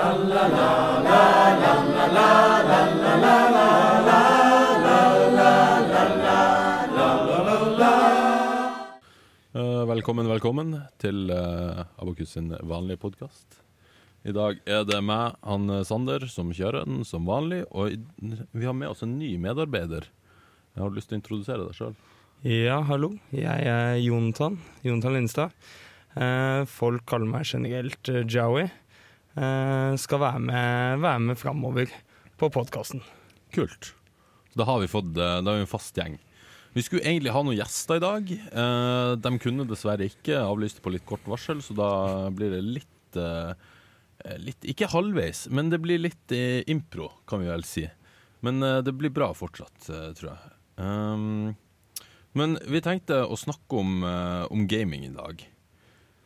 Eh, velkommen, velkommen til uh, Abokus sin vanlige podkast. I dag er det meg, han eh, Sander, som kjører den som vanlig. Og vi har med oss en ny medarbeider. Jeg har lyst til å introdusere deg sjøl. Ja, hallo. Jeg er Jontan. Jontan Lindstad. Eh, folk kaller meg generelt uh, Joey. Eh, skal være med, være med framover på podkasten. Kult. Da har vi fått eh, Da har vi en fast gjeng. Vi skulle egentlig ha noen gjester i dag. Eh, de kunne dessverre ikke, avlyste på litt kort varsel, så da blir det litt Litt, ikke halvveis, men det blir litt impro, kan vi vel si. Men det blir bra fortsatt, tror jeg. Men vi tenkte å snakke om, om gaming i dag.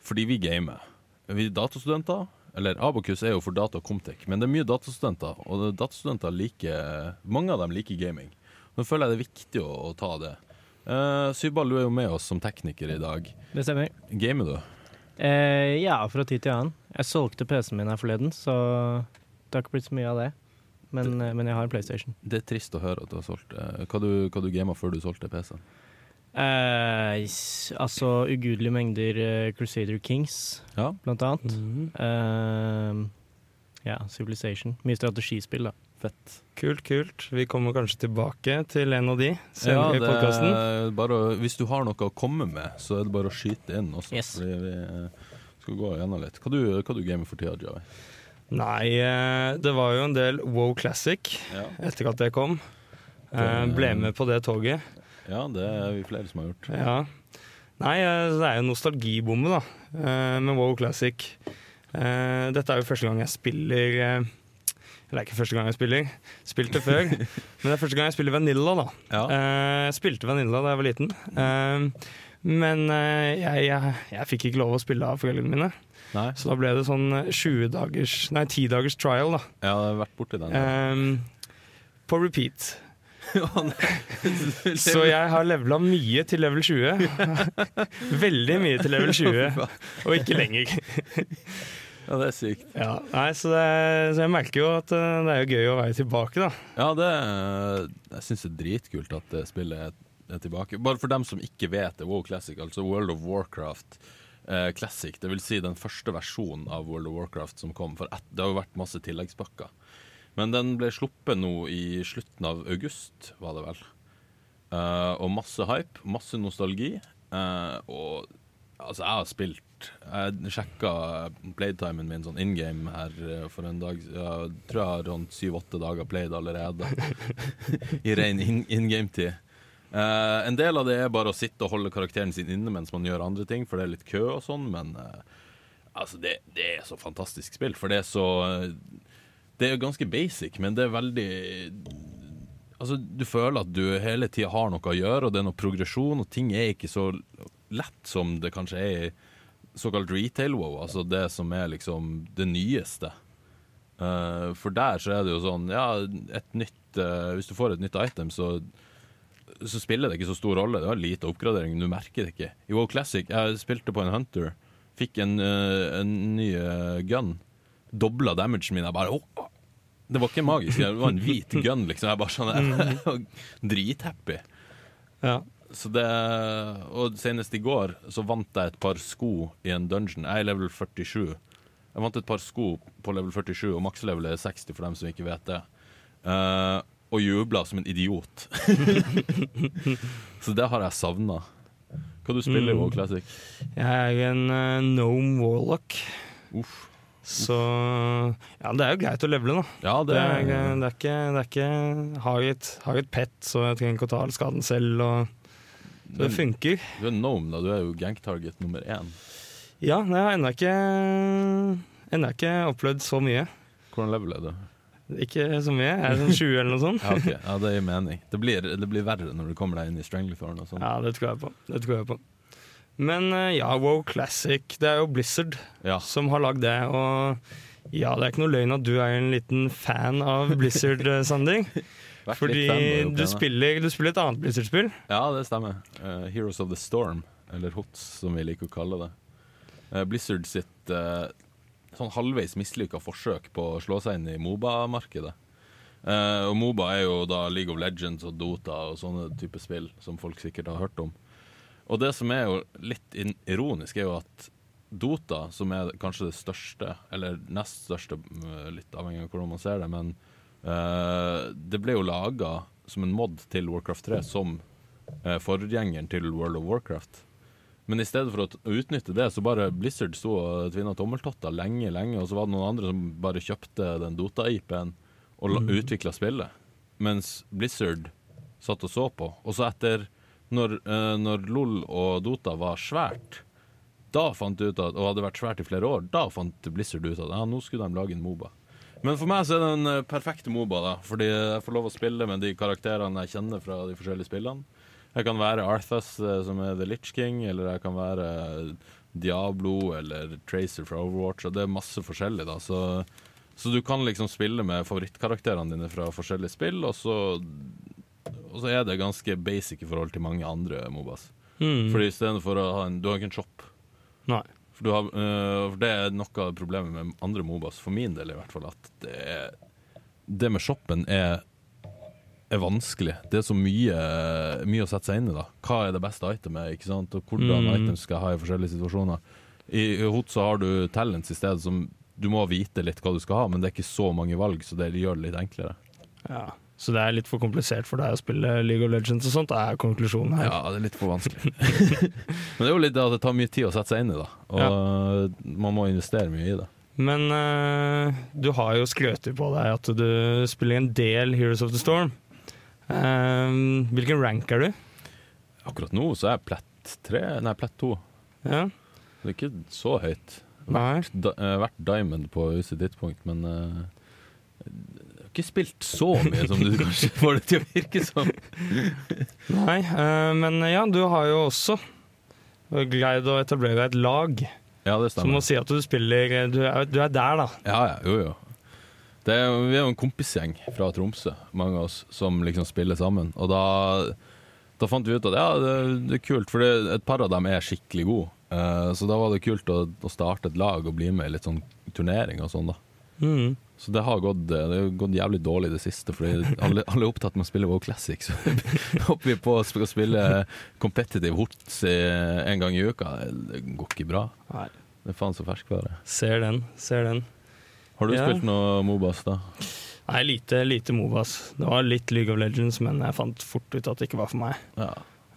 Fordi vi gamer. Vi er datastudenter. Eller Abokus er jo for data og Comtec, men det er mye datastudenter. Og datastudenter liker Mange av dem liker gaming. Nå føler jeg det er viktig å, å ta det. Uh, Sybal, du er jo med oss som tekniker i dag. Det stemmer. Gamer du? Uh, ja, fra tid til annen. Jeg solgte PC-en min her forleden, så det har ikke blitt så mye av det. Men, eh, men jeg har en PlayStation. Det er trist å høre at du har solgt det. Hva du, hva du gama før du solgte PC-en? Eh, s- altså ugudelige mengder uh, Crusader Kings, Ja. blant annet. Eh, ja, Civilization. Mye strategispill, da. Fett. Kult, kult. Vi kommer kanskje tilbake til en av de Ja, i podkasten. bare, hvis du har noe å komme med, så er det bare å skyte inn også. Yes. Fordi vi eh, skal gå igjennom litt. Hva du, hva du gamer for tida, Javi? Nei, det var jo en del Wow Classic Ja. etter at det kom. Eh, ble med på det toget. Ja, det er vi flere som har gjort. Ja. Nei, eh, det er jo nostalgibomme, da, eh, med Wow Classic. Eh, Dette er jo første gang jeg spiller Eller er ikke første gang jeg spiller, spilte før. men det er første gang jeg spiller Vanilla, da. Ja. Jeg spilte Vanilla da jeg var liten. Men jeg, jeg, jeg fikk ikke lov å spille av foreldrene mine, Nei, så da ble det sånn 20 dagers, nei 10 dagers trial, da. det har vært borti den. Um, På repeat. Så jeg har levela mye til level 20. Veldig mye til level 20, og ikke lenger. Ja, det er sykt. Ja, nei, så, det, så jeg merker jo at eh, det er jo gøy å være tilbake, da. Ja, det Jeg syns det er dritkult at det spillet er, er tilbake. Bare for dem som ikke vet det, WoW Classic, altså World of Warcraft eh, Classic, det vil si den første versjonen av World of Warcraft som kom. For et, det har jo vært masse tilleggspakker. Men den ble sluppet nå i slutten av august, var det vel. Uh, og masse hype, masse nostalgi. Uh, og altså, jeg har spilt Jeg sjekka playtimen min sånn in game her eh, for en dag. Jeg tror jeg har rundt syv-åtte dager played allerede. I ren in- game-tid. Uh, en del av det er bare å sitte og holde karakteren sin inne mens man gjør andre ting, for det er litt kø og sånn, men eh, altså, det, det er så fantastisk spill, for det er så Det er ganske basic, men det er veldig Altså, du føler at du hele tida har noe å gjøre, og det er noe progresjon, og ting er ikke så lett som det kanskje er i såkalt retail-wow, altså det som er liksom det nyeste. Uh, for der så er det jo sånn, ja, et nytt uh, Hvis du får et nytt item, så så spiller det ikke så stor rolle. Det har lite oppgradering, du merker det ikke. I WoW Classic, jeg spilte på en Hunter, fikk en, uh, en ny uh, gun. Dobla damagen min. Jeg bare oh. Det var ikke magisk, det var en hvit gun, liksom. Jeg bare sånn var Drithappy. Ja. Så det Og senest i går så vant jeg et par sko i en dungeon. Jeg er level 47. Jeg vant et par sko på level 47, og makslevel er 60 for dem som ikke vet det. Uh, og jubla som en idiot. så det har jeg savna. Hva du spiller i Mm. WoW Classic? Jeg er en uh, gnome warlock, Uff. Så Ja, det er jo greit å levele, da. Ja, det Det er, det er ikke, det er ikke har, et, har et pet, så jeg trenger ikke å ta all skaden selv. Og, så det funker. Du er gnome, da. Du er jo gang-target nummer én. Ja, jeg har ennå ikke, ennå ikke opplevd så mye. Hvordan level er du? Ikke så mye. Jeg er sånn 20 eller noe sånt. Ja, okay. ja, det gir mening. Det blir, det blir verre når du kommer deg inn i Stranglethorn og sånn. Ja, det tror jeg på. Det tror jeg på. Men eh, ja, WoW Classic, det er jo Blizzard Ja. som har lagd det. Og ja, det er ikke noe løgn at du er en liten fan av Blizzard, Sanding Fordi du spiller, du spiller et annet Blizzard-spill. Ja, det stemmer. Uh, Heroes of the Storm, eller HOTS som vi liker å kalle det. Uh, Blizzard sitt uh, sånn halvveis mislykka forsøk på å slå seg inn i Moba-markedet. Eh, og Moba er jo da League of Legends og Dota og sånne type spill som folk sikkert har hørt om. Og det som er jo litt ironisk, er jo at Dota, som er kanskje det største, eller nest største, eh, litt avhengig av hvordan man ser det, men uh, det ble jo laga som en mod til Warcraft 3 som uh, forgjengeren til World of Warcraft. Men i stedet for å utnytte det, så bare Blizzard sto og tvinna tommeltotter lenge, lenge, og så var det noen andre som bare kjøpte den Dota-IP-en og mm. utvikla spillet. Mens Blizzard satt og så på. Og så etter når, uh, når LOL og Dota var svært, da fant de ut at, og hadde vært svært i flere år, da fant Blizzard ut at ja, nå skulle de lage en Moba. Men for meg så er det den eh, perfekte Moba, da, fordi jeg får lov å spille med de karakterene jeg kjenner fra de forskjellige spillene. Jeg kan være Arthas, eh, som er The Litch King, eller jeg kan være Diablo eller Tracer fra Overwatch. Og det er masse forskjellig, da. Så, så du kan liksom spille med favorittkarakterene dine fra forskjellige spill, og så, og så er det ganske basic i forhold til mange andre Mobas. Mm. Fordi istedenfor å ha en Du har ikke en shop. Nei. For, du har, uh, for det er noe av problemet med andre Mobas, for min del i hvert fall, at det, er, det med shoppen er, er vanskelig. Det er så mye, mye å sette seg inn i. da Hva er det beste itemet, ikke sant? og hvordan Mm. items skal jeg ha i forskjellige situasjoner. I, i HOT så har du talents i stedet som du må vite litt hva du skal ha, men det er ikke så mange valg, så det gjør det litt enklere. Ja. Så det er litt for komplisert for deg å spille League of Legends og sånt, er konklusjonen her. Ja, det er litt for vanskelig. men det er jo litt det at det tar mye tid å sette seg inn i, da. Og man må investere mye i det. Men uh, du har jo skrøter på deg at du spiller en del Heroes of the Storm. Eh, hvilken rank er du? Akkurat nå så er jeg plett tre, nei, plett to. Ja. Det er ikke så høyt. Da, eh, vært diamond på visse tidspunkt, men eh, jeg har ikke spilt så mye som du kanskje får det til å virke som. Nei, eh, men ja, du har jo også greid å etablere et lag. Ja, det stemmer. Som å si at du spiller Du er, du er der, da. Ja, ja, jo, jo. Det vi er jo en kompisgjeng fra Tromsø, mange av oss, som liksom spiller sammen. Og da, da fant vi ut at ja, det, det er kult, for det, et par av dem er skikkelig gode. Uh, så da var det kult å, å starte et lag og bli med i litt sånn turnering og sånn, da. Mm. Så det har gått, det har gått jævlig dårlig i det siste, fordi alle, alle er opptatt med å spille WoW Classic. Så hopper vi på å spille competitive horts en gang i uka. Det går ikke bra. Nei. Det er faen så ferskvare. Ser den, ser den. Har du Ja. spilt noe Mobas, da? Nei, lite, lite Mobas. Det var litt League of Legends, men jeg fant fort ut at det ikke var for meg. Ja,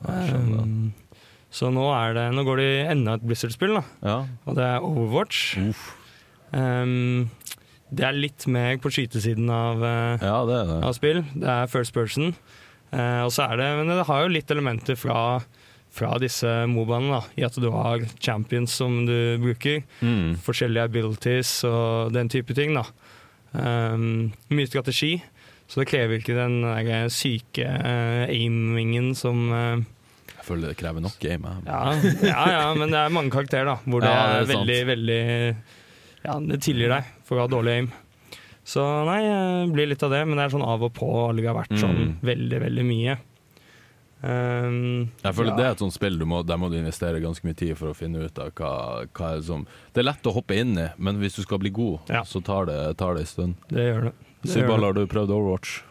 jeg skjønner. Um, så nå, er det, nå går det i enda et Blizzard-spill, da. Ja. Og det er Overwatch. Um, det er litt mer på skytesiden av, eh, ja, det det. av spill. Det er first person. Eh, og så er det, men det har jo litt elementer fra, fra disse Mobaene, i at du har champions som du bruker. Mm. Forskjellige abilities og den type ting. da. Um, mye strategi, så det krever ikke den der syke uh, aimingen som uh, Jeg føler det krever nok game. ja, ja, ja, men det er mange karakterer da, hvor det, Ja, det er er veldig, veldig Ja, det tilgir deg for å ha dårlig aim. Så nei, det blir litt av det, men det er sånn av og på. Vi har vært sånn Mm. veldig, veldig mye. Um, Jeg føler ja. det er et sånt spill du må, der må du investere ganske mye tid for å finne ut av hva, hva er det som Det er lett å hoppe inn i, men hvis du skal bli god, Ja. så tar det, tar det en stund. Det gjør det. det, gjør har du prøvd Overwatch?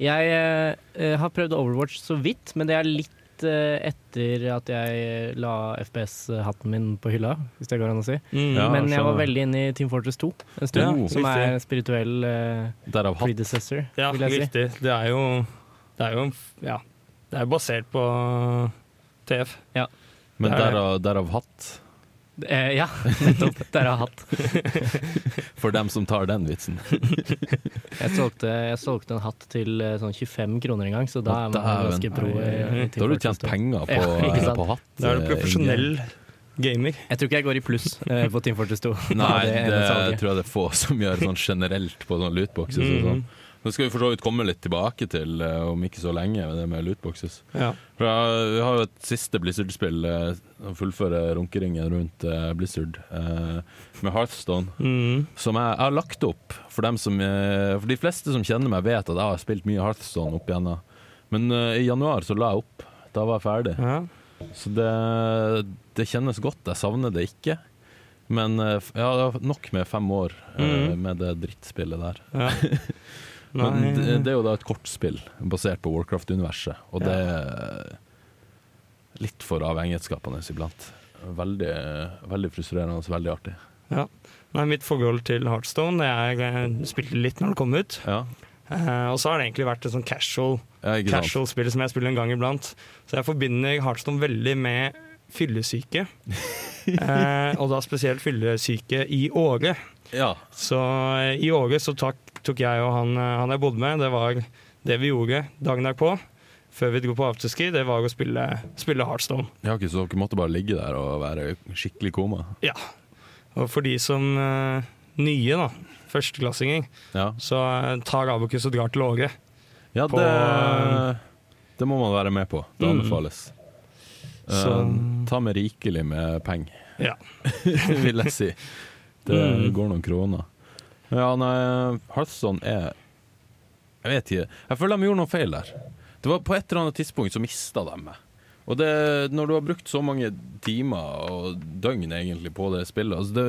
Jeg eh, har prøvd Overwatch så vidt, men det er litt eh, etter at jeg la FPS-hatten min på hylla, hvis det går an å si. Mm. Ja, men jeg var veldig inne i Team Fortress 2 en stund, Ja, som riktig. er spirituell uh, predecessor, Ja, vil jeg si. riktig. Det er jo Det er jo Ja. Det er basert på TF. Men er det. derav, derav hatt. Eh, ja, nettopp. Der har jeg hatt. For dem som tar den vitsen. Jeg solgte, jeg solgte en hatt til eh, sånn 25 kroner en gang, så da er man ganske pro. i Da Da har du tjent penger på, Ja, på hatt. Da er du eh, profesjonell gamer. Jeg tror ikke jeg går i pluss eh, på Team Fortress 2. Nei, det, det, tror jeg det er få som gjør sånn generelt på sånn lootboxes og sånn. Mm. Nå skal vi for så vidt komme litt tilbake til, eh, om ikke så lenge, med det med lootboxes. Ja. Jeg- Vi har jo et siste Blizzard-spill, eh, å fullføre runkeringen rundt eh, Blizzard, eh, med Hearthstone. Mm. Som jeg, jeg har lagt opp for dem som eh, For de fleste som kjenner meg, vet at jeg har spilt mye Hearthstone opp igjennom. Men eh, i januar så la jeg opp. Da var jeg ferdig. ja. Så det, det kjennes godt. Jeg savner det ikke. Men eh, ja, nok med fem år eh, Mhm. med det drittspillet der. Ja. Men det, det er jo da et kortspill basert på Warcraft-universet, og det er litt for avhengighetsskapende iblant. Veldig, veldig frustrerende og veldig artig. nei, mitt forhold til Heartstone det er Jeg spilte litt når det kom ut. Ja, Eh, og så har det egentlig vært et sånn casual ja casual spill som jeg spiller en gang iblant. Så jeg forbinder Heartstone veldig med fyllesyke. eh, og da spesielt fyllesyke i Åge. Ja, Så eh, i Åge så tok, tok jeg og han, eh, han jeg bodde med, det var det vi gjorde dagen derpå. Før vi dro på afterski, det var å spille, spille Heartstone. ja ikke, så dere måtte bare ligge der og være skikkelig koma? Ja. Og for de som uh, nye, da, førsteklassinger, Ja, så eh, tar Abokus og drar til Åre. ja På- det, det må man være med på. Det Mm. anbefales. Mm. Uh, ta med rikelig med penger, Ja. vil jeg si. Det Mm. går noen kroner. Ja, nei, Hearthstone er Jeg vet ikke. Jeg føler de gjorde noe feil der. Det var På et eller annet tidspunkt så mista de meg. Og det, når du har brukt så mange timer og døgn egentlig på det spillet altså det,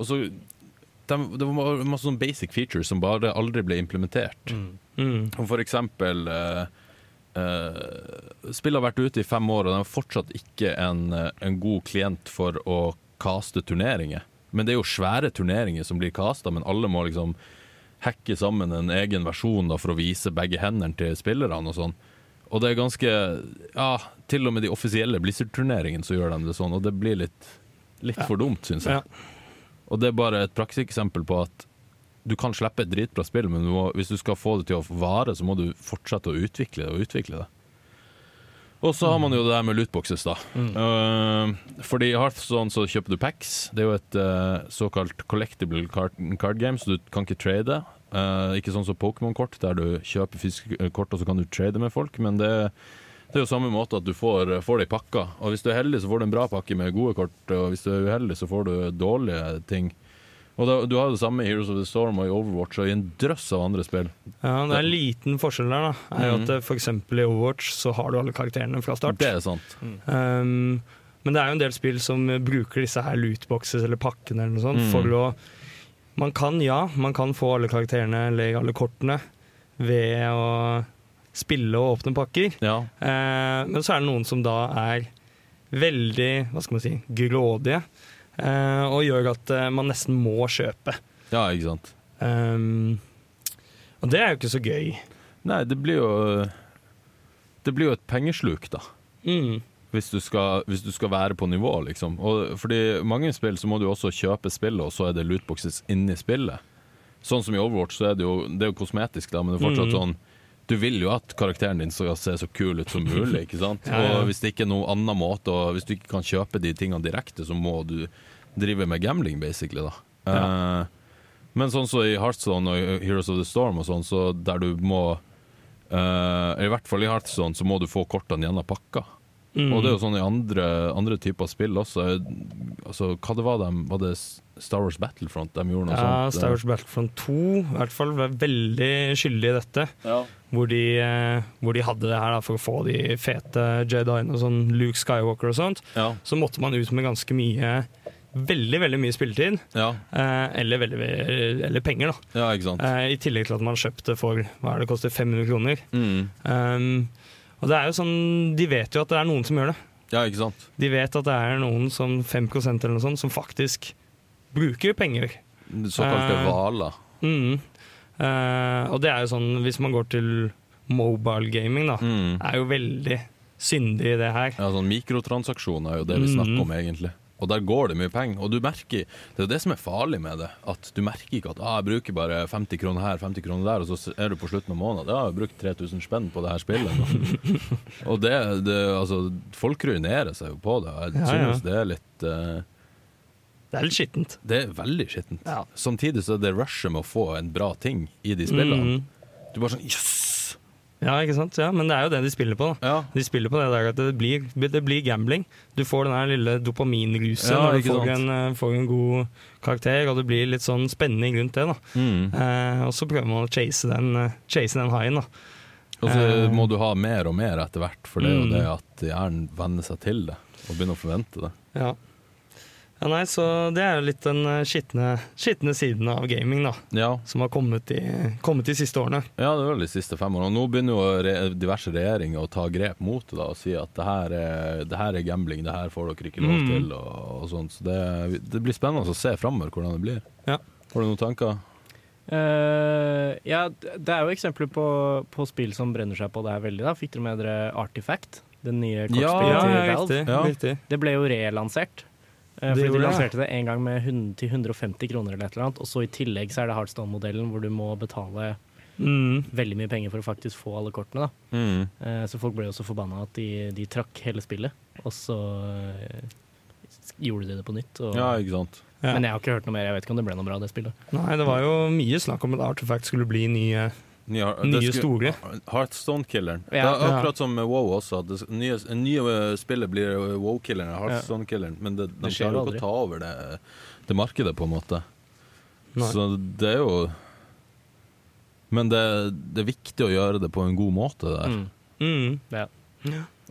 og så de, Det var masse sånn basic features som bare aldri ble implementert. Mm. Om for eksempel uh, uh, Spillet har vært ute i fem år, og de er fortsatt ikke en, eh, en god klient for å kaste turneringer. Men det er jo svære turneringer som blir kasta, men alle må liksom hacke sammen en egen versjon da, for å vise begge hendene til spillerne og sånn. Og det er ganske Ja, til og med de offisielle Blizzard-turneringene så gjør de det sånn, og det blir litt, litt Ja. for dumt, syns jeg. Ja. Og det er bare et prakseksempel på at du kan slippe et dritbra spill, men du må, hvis du skal få det til å vare, så må du fortsette å utvikle det og utvikle det. Og så har man jo det der med lootboxes, da. Uh, fordi i Hearthstone så kjøper du packs. Det er jo et uh, såkalt collectible card, card game, så du kan ikke trade. Uh, ikke sånn som Pokémon-kort, der du kjøper kort og så kan du trade med folk, men det, det er jo samme måte at du får, får det i pakka. Og hvis du er heldig, så får du en bra pakke med gode kort, og hvis du er uheldig, så får du dårlige ting. Og da, Du har jo det samme i Heroes of the Storm og i Overwatch og i en drøss av andre spill. Ja, det er en liten forskjell der, da. Er jo mm. at F.eks. for eksempel i Overwatch så har du alle karakterene fra start. Det er sant. Um, men det er jo en del spill som eh, bruker disse her lootboxes eller pakkene eller noe sånt Mm. for å Man kan, ja, man kan få alle karakterene eller alle kortene ved å spille og åpne pakker. Ja. Uh, men så er det noen som da er veldig, hva skal man si, grådige. Eh, og gjør at eh, man nesten må kjøpe. ja, ikke sant. Um, og det er jo ikke så gøy. Nei, det blir jo Det blir jo et pengesluk, da. Mm. Hvis du, skal, hvis du skal være på nivå, liksom. Og fordi mange spill så må du også kjøpe spillet, og så er det lootboxes inni spillet. Sånn som i Overwatch, så er det jo, det er jo kosmetisk, da, men det er fortsatt mm. sånn Du vil jo at karakteren din skal se så kul ut som mulig, ikke sant? Ja, ja. Og hvis det ikke er noen annen måte, og hvis du ikke kan kjøpe de tingene direkte, så må du drive med gambling, basically, da. Eh, men sånn som i Hearthstone og Heroes of the Storm og sånn, så der du må uh, I hvert fall i Hearthstone så må du få kortene gjennom pakka. Mm. Og det er jo sånn i andre, andre typer spill også. Altså, hva det var de Var det Star Wars Battlefront de gjorde noe Ja, sånt? Star Wars Battlefront 2 i hvert fall var veldig skyldig i dette. Ja. Hvor de, eh, hvor de hadde det her da, for å få de fete Jediene og sånn Luke Skywalker og sånt. Ja. Så måtte man ut med ganske mye Veldig veldig mye spilletid. Ja. Eh, eller, veldig, eller penger, da. ja. Eh, I tillegg til at man kjøpte for hva er det koster 500 kroner. Mm. Um, og det er jo sånn, De vet jo at det er noen som gjør det. Ja, ikke sant. De vet at det er noen som 5% eller noe sånt som faktisk bruker penger. Såkalte hvaler. Mm. Eh, og det er jo sånn, hvis man går til mobile gaming, da, Mm. er jo veldig syndig i det her. Ja, sånn Mikrotransaksjoner er jo det vi Mm. snakker om, egentlig. Og der går det mye penger. Og du merker, det er jo det som er farlig med det, at du merker ikke at ah, jeg bruker bare 50 kroner her, 50 kroner der, og så er du på slutten av måneden. Ja, jeg har brukt 3000 spenn på det her spillet. og det, det, altså, folk ruinerer seg jo på det. Jeg Ja, ja. synes det er litt eh, Det er litt skittent. Det er veldig skittent. Ja. Samtidig så er det rushet med å få en bra ting i de spillene. Mm. Du bare sånn Jøss! Ja, ikke sant? Ja, men det er jo det de spiller på. Ja. De spiller på det der at det blir, det blir gambling. Du får den lille dopaminruset Ja, når du får en, eh, får en god karakter, og det blir litt sånn spenning rundt det. da. Mm. Eh, og så prøver man å chase den, eh, chase den haien. da. Og så Eh. må du ha mer og mer etter hvert, for det er jo Mm. det at hjernen venner seg til det og begynner å forvente det. Ja. Ja, nei, så det er jo litt den eh, skitne, skitne siden av gaming, da. Ja, Som har kommet de, kommet de siste årene. ja det var de siste fem årene. Og nå begynner jo re diverse regjeringer å ta grep mot det da, og si at det her er, det her er gambling, det her får dere ikke lov Mhm. til. Og, og sånt. Så det, det blir spennende å se framover hvordan det blir. Ja. Har du noen tanker? Uh, ja, det er jo eksempler på, på spill som brenner seg på det her veldig. da Fikk dere med dere Artifact? Det nye Ja, kortspillet Ja, til Valve? Ja. riktig. Det ble jo relansert. Eh, fordi de lanserte det en gang med 100, til 150 kroner eller et eller annet. Og så i tillegg så er det Hardstone-modellen hvor du må betale Mm. veldig mye penger for å faktisk få alle kortene. da Mm. Eh, Så folk ble jo så forbanna at de, de trakk hele spillet. Og så eh, gjorde de det på nytt. Og, Ja, ikke sant. Ja. Men jeg har ikke hørt noe mer. Jeg vet ikke om det ble noe bra, det spillet. Nei, det var jo mye snakk om at Artifact skulle bli nye Nye, Nye store. Heartstone-killeren. Det er akkurat som med WoW også. Det nye, nye spillet blir WoW-killeren, Heartstone-killeren. Men det, de Det klarer jo ikke å ta over det, det markedet, på en måte. Nei. Så det er jo Men det, det er viktig å gjøre det på en god måte der. Mm. mm. Ja.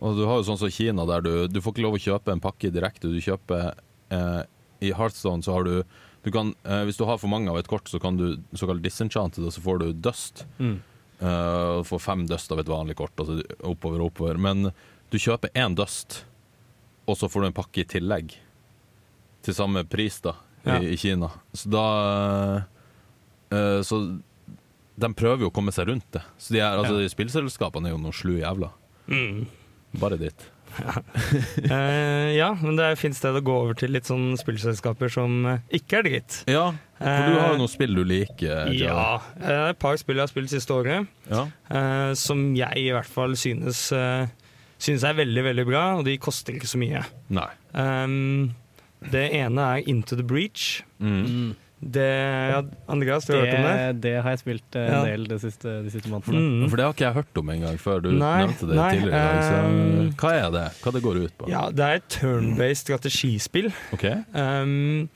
Og du har jo sånn som Kina, der du, du får ikke lov å kjøpe en pakke direkte. Du kjøper eh, I Heartstone så har du, du kan, eh, Hvis du har for mange av et kort, så kan du såkalt disenchanted, og så får du dust. Mm. Eh, og får fem dust av et vanlig kort, altså oppover og oppover. Men du kjøper én dust, og så får du en pakke i tillegg. Til samme pris, da, Ja. i, i Kina. Så da eh, Så de prøver jo å komme seg rundt det. Så de er, altså, Ja. de Spillselskapene er jo noen slu jævler. Mm. Bare dritt. Eh, ja, men det fins sted å gå over til litt sånn spillselskaper som eh, ikke er dritt. Ja, for du har Eh, jo noen spill du liker. Uh, Ja. eh, Et par spill jeg har spilt siste året, ja. eh, som jeg i hvert fall synes, eh, synes er veldig, veldig bra, og de koster ikke så mye. Nei. Um, det ene er Into the Breach. Mm. Det, ja, Andreas, du har hørt om det? Det, har jeg spilt eh, Ja. en del de siste, de siste månedene. Mm. For det har ikke jeg hørt om engang før du Nei, nevnte det nei, tidligere. i dag, Så, um, hva er det? Hva det går ut på? Ja, det er et turn-based strategispill. Okay. Um,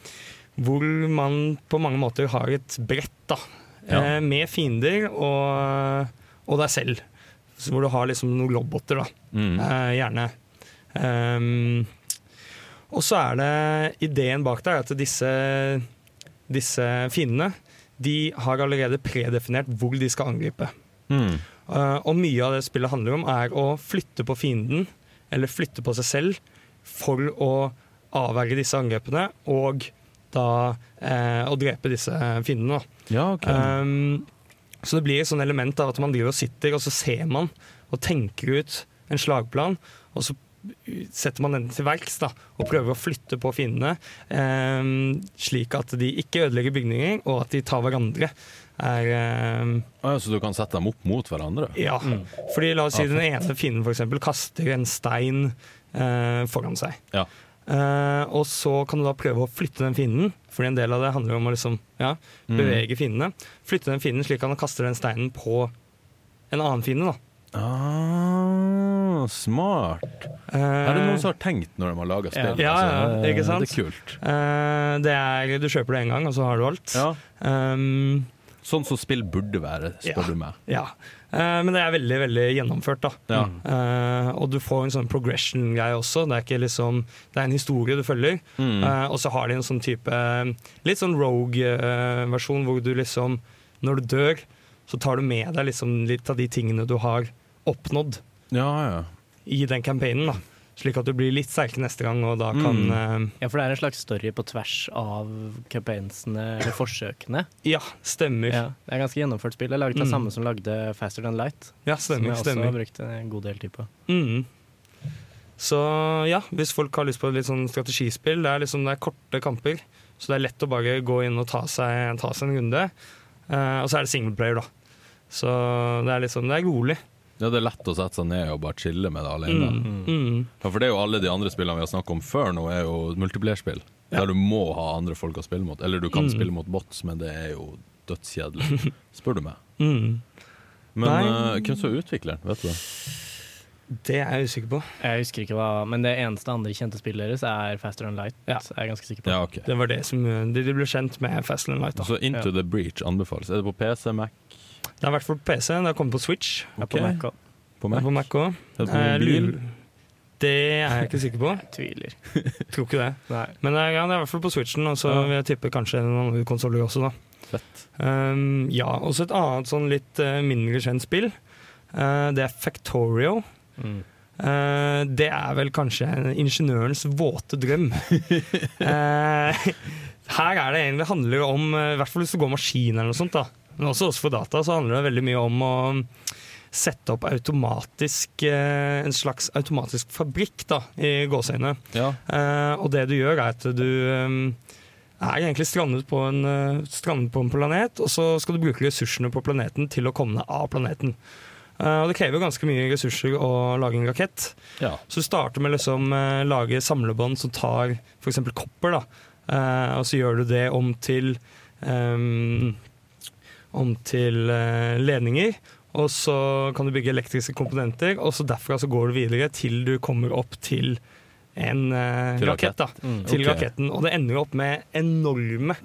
hvor man på mange måter har et brett da, Ja. eh, med fiender og, og deg selv. Så hvor du har liksom noen roboter, da, Mm. Uh, gjerne. Um, og så er det ideen bak der at disse, disse fiendene de har allerede predefinert hvor de skal angripe. Mm. Uh, og mye av det spillet handler om, er å flytte på fienden, eller flytte på seg selv, for å avverge disse angrepene, og da uh, å drepe disse fiendene. Ja, okay. Um, så det blir et sånt element av at man driver og sitter, og så ser man og tenker ut en slagplan, og så setter man den til verks da, og prøver å flytte på fiendene, eh, slik at de ikke ødelegger bygninger, og at de tar hverandre. Er, eh, Ah, ja, så du kan sette dem opp mot hverandre? ja, Mm. fordi la oss si Ja, den ene fienden eksempel kaster en stein eh, foran seg. Ja. Eh, og så kan du da prøve å flytte den fienden, fordi en del av det handler om å liksom, ja, Mm. bevege fiendene. Flytte den fienden slik at han kaster den steinen på en annen fiende. da. Ah, smart. Er det noen som har tenkt når de har laga spill? Ja, ja, Altså, ikke sant? Det er kult. Eh, det er, Du kjøper det én gang, og så har du alt. Ja. Um, Sånn som spill burde være, spør Ja. du meg. ja. Eh, men det er veldig veldig gjennomført. da. Ja. Eh, og du får en sånn progression-greie også. Det er liksom, det er en historie du følger. Mm. Eh, og så har de en sånn type Litt sånn rogue-versjon hvor du liksom Når du dør, så tar du med deg liksom litt av de tingene du har oppnådd ja, ja. i den campaignen. da Slik at du blir litt sterkere neste gang, og da kan Mm. Ja, for det er en slags story på tvers av campaignsene, eller forsøkene. eh, Ja, stemmer. Ja, det er ganske gjennomført spill. Det er laget av Mm. samme som lagde Faster Than Light. Ja, stemmer. som jeg også har brukt en god del tid på. Mm. Så ja, hvis folk har lyst på litt sånn strategispill, det er liksom det er korte kamper. Så det er lett å bare gå inn og ta seg, ta seg en runde. Uh, og så er det singleplayer, da. Så det er liksom, det er rolig. Ja, det er lett å sette seg ned og bare chille med det alene. Mm. Mm. Ja, for det er jo alle de andre spillene vi har snakket om før nå, er jo multiplerspill Ja. Der du må ha andre folk å spille mot. Eller du kan Mm. spille mot bots, men det er jo dødskjedelig, spør du meg. Mm. Men eh, hvem som er utvikleren, vet du det? Det er jeg usikker på. Jeg husker ikke hva, men det eneste andre kjente spillet deres er Faster Than Light. Ja. er ganske sikker på. Ja, okay. Det var det som de, de ble kjent med Faster Than Light. Da. Så Into Ja. the Breach anbefales. Er det på PC, Mac, Det har vært på PC, det har kommet på Switch. Jeg er på Mac på Mac? er på Mac òg. Det er jeg ikke sikker på. Jeg Tviler. Tror ikke det. Nei. Men er, ja, det er i hvert fall på Switchen, og så Ja. vil jeg tippe kanskje noen andre konsoller også, da. Fett. Um, ja, også et annet sånn litt uh, mindre kjent spill. Uh, det er Factorio. Mm. Uh, det er vel kanskje ingeniørens våte drøm. Eh, her er det egentlig handler om, eh, i hvert fall hvis du går maskin eller noe sånt, da. Men også for data, så handler det veldig mye om å sette opp automatisk eh, en slags automatisk fabrikk, da, i gåseøynene. Ja. Eh, og det du gjør, er at du eh, er egentlig strandet på, en, strandet på en planet, og så skal du bruke ressursene på planeten til å komme deg av planeten. Uh, og det krever ganske mye ressurser å lage en rakett. ja. Så du starter med liksom uh, lage samlebånd som tar f.eks. kopper, da. uh, og så gjør du det om til ehm, om til eh, ledninger. Og så kan du bygge elektriske komponenter, og så derfra så går du videre til du kommer opp til en eh, Til rakett. da. Mm. Til okay. raketten. Og det ender opp med enorme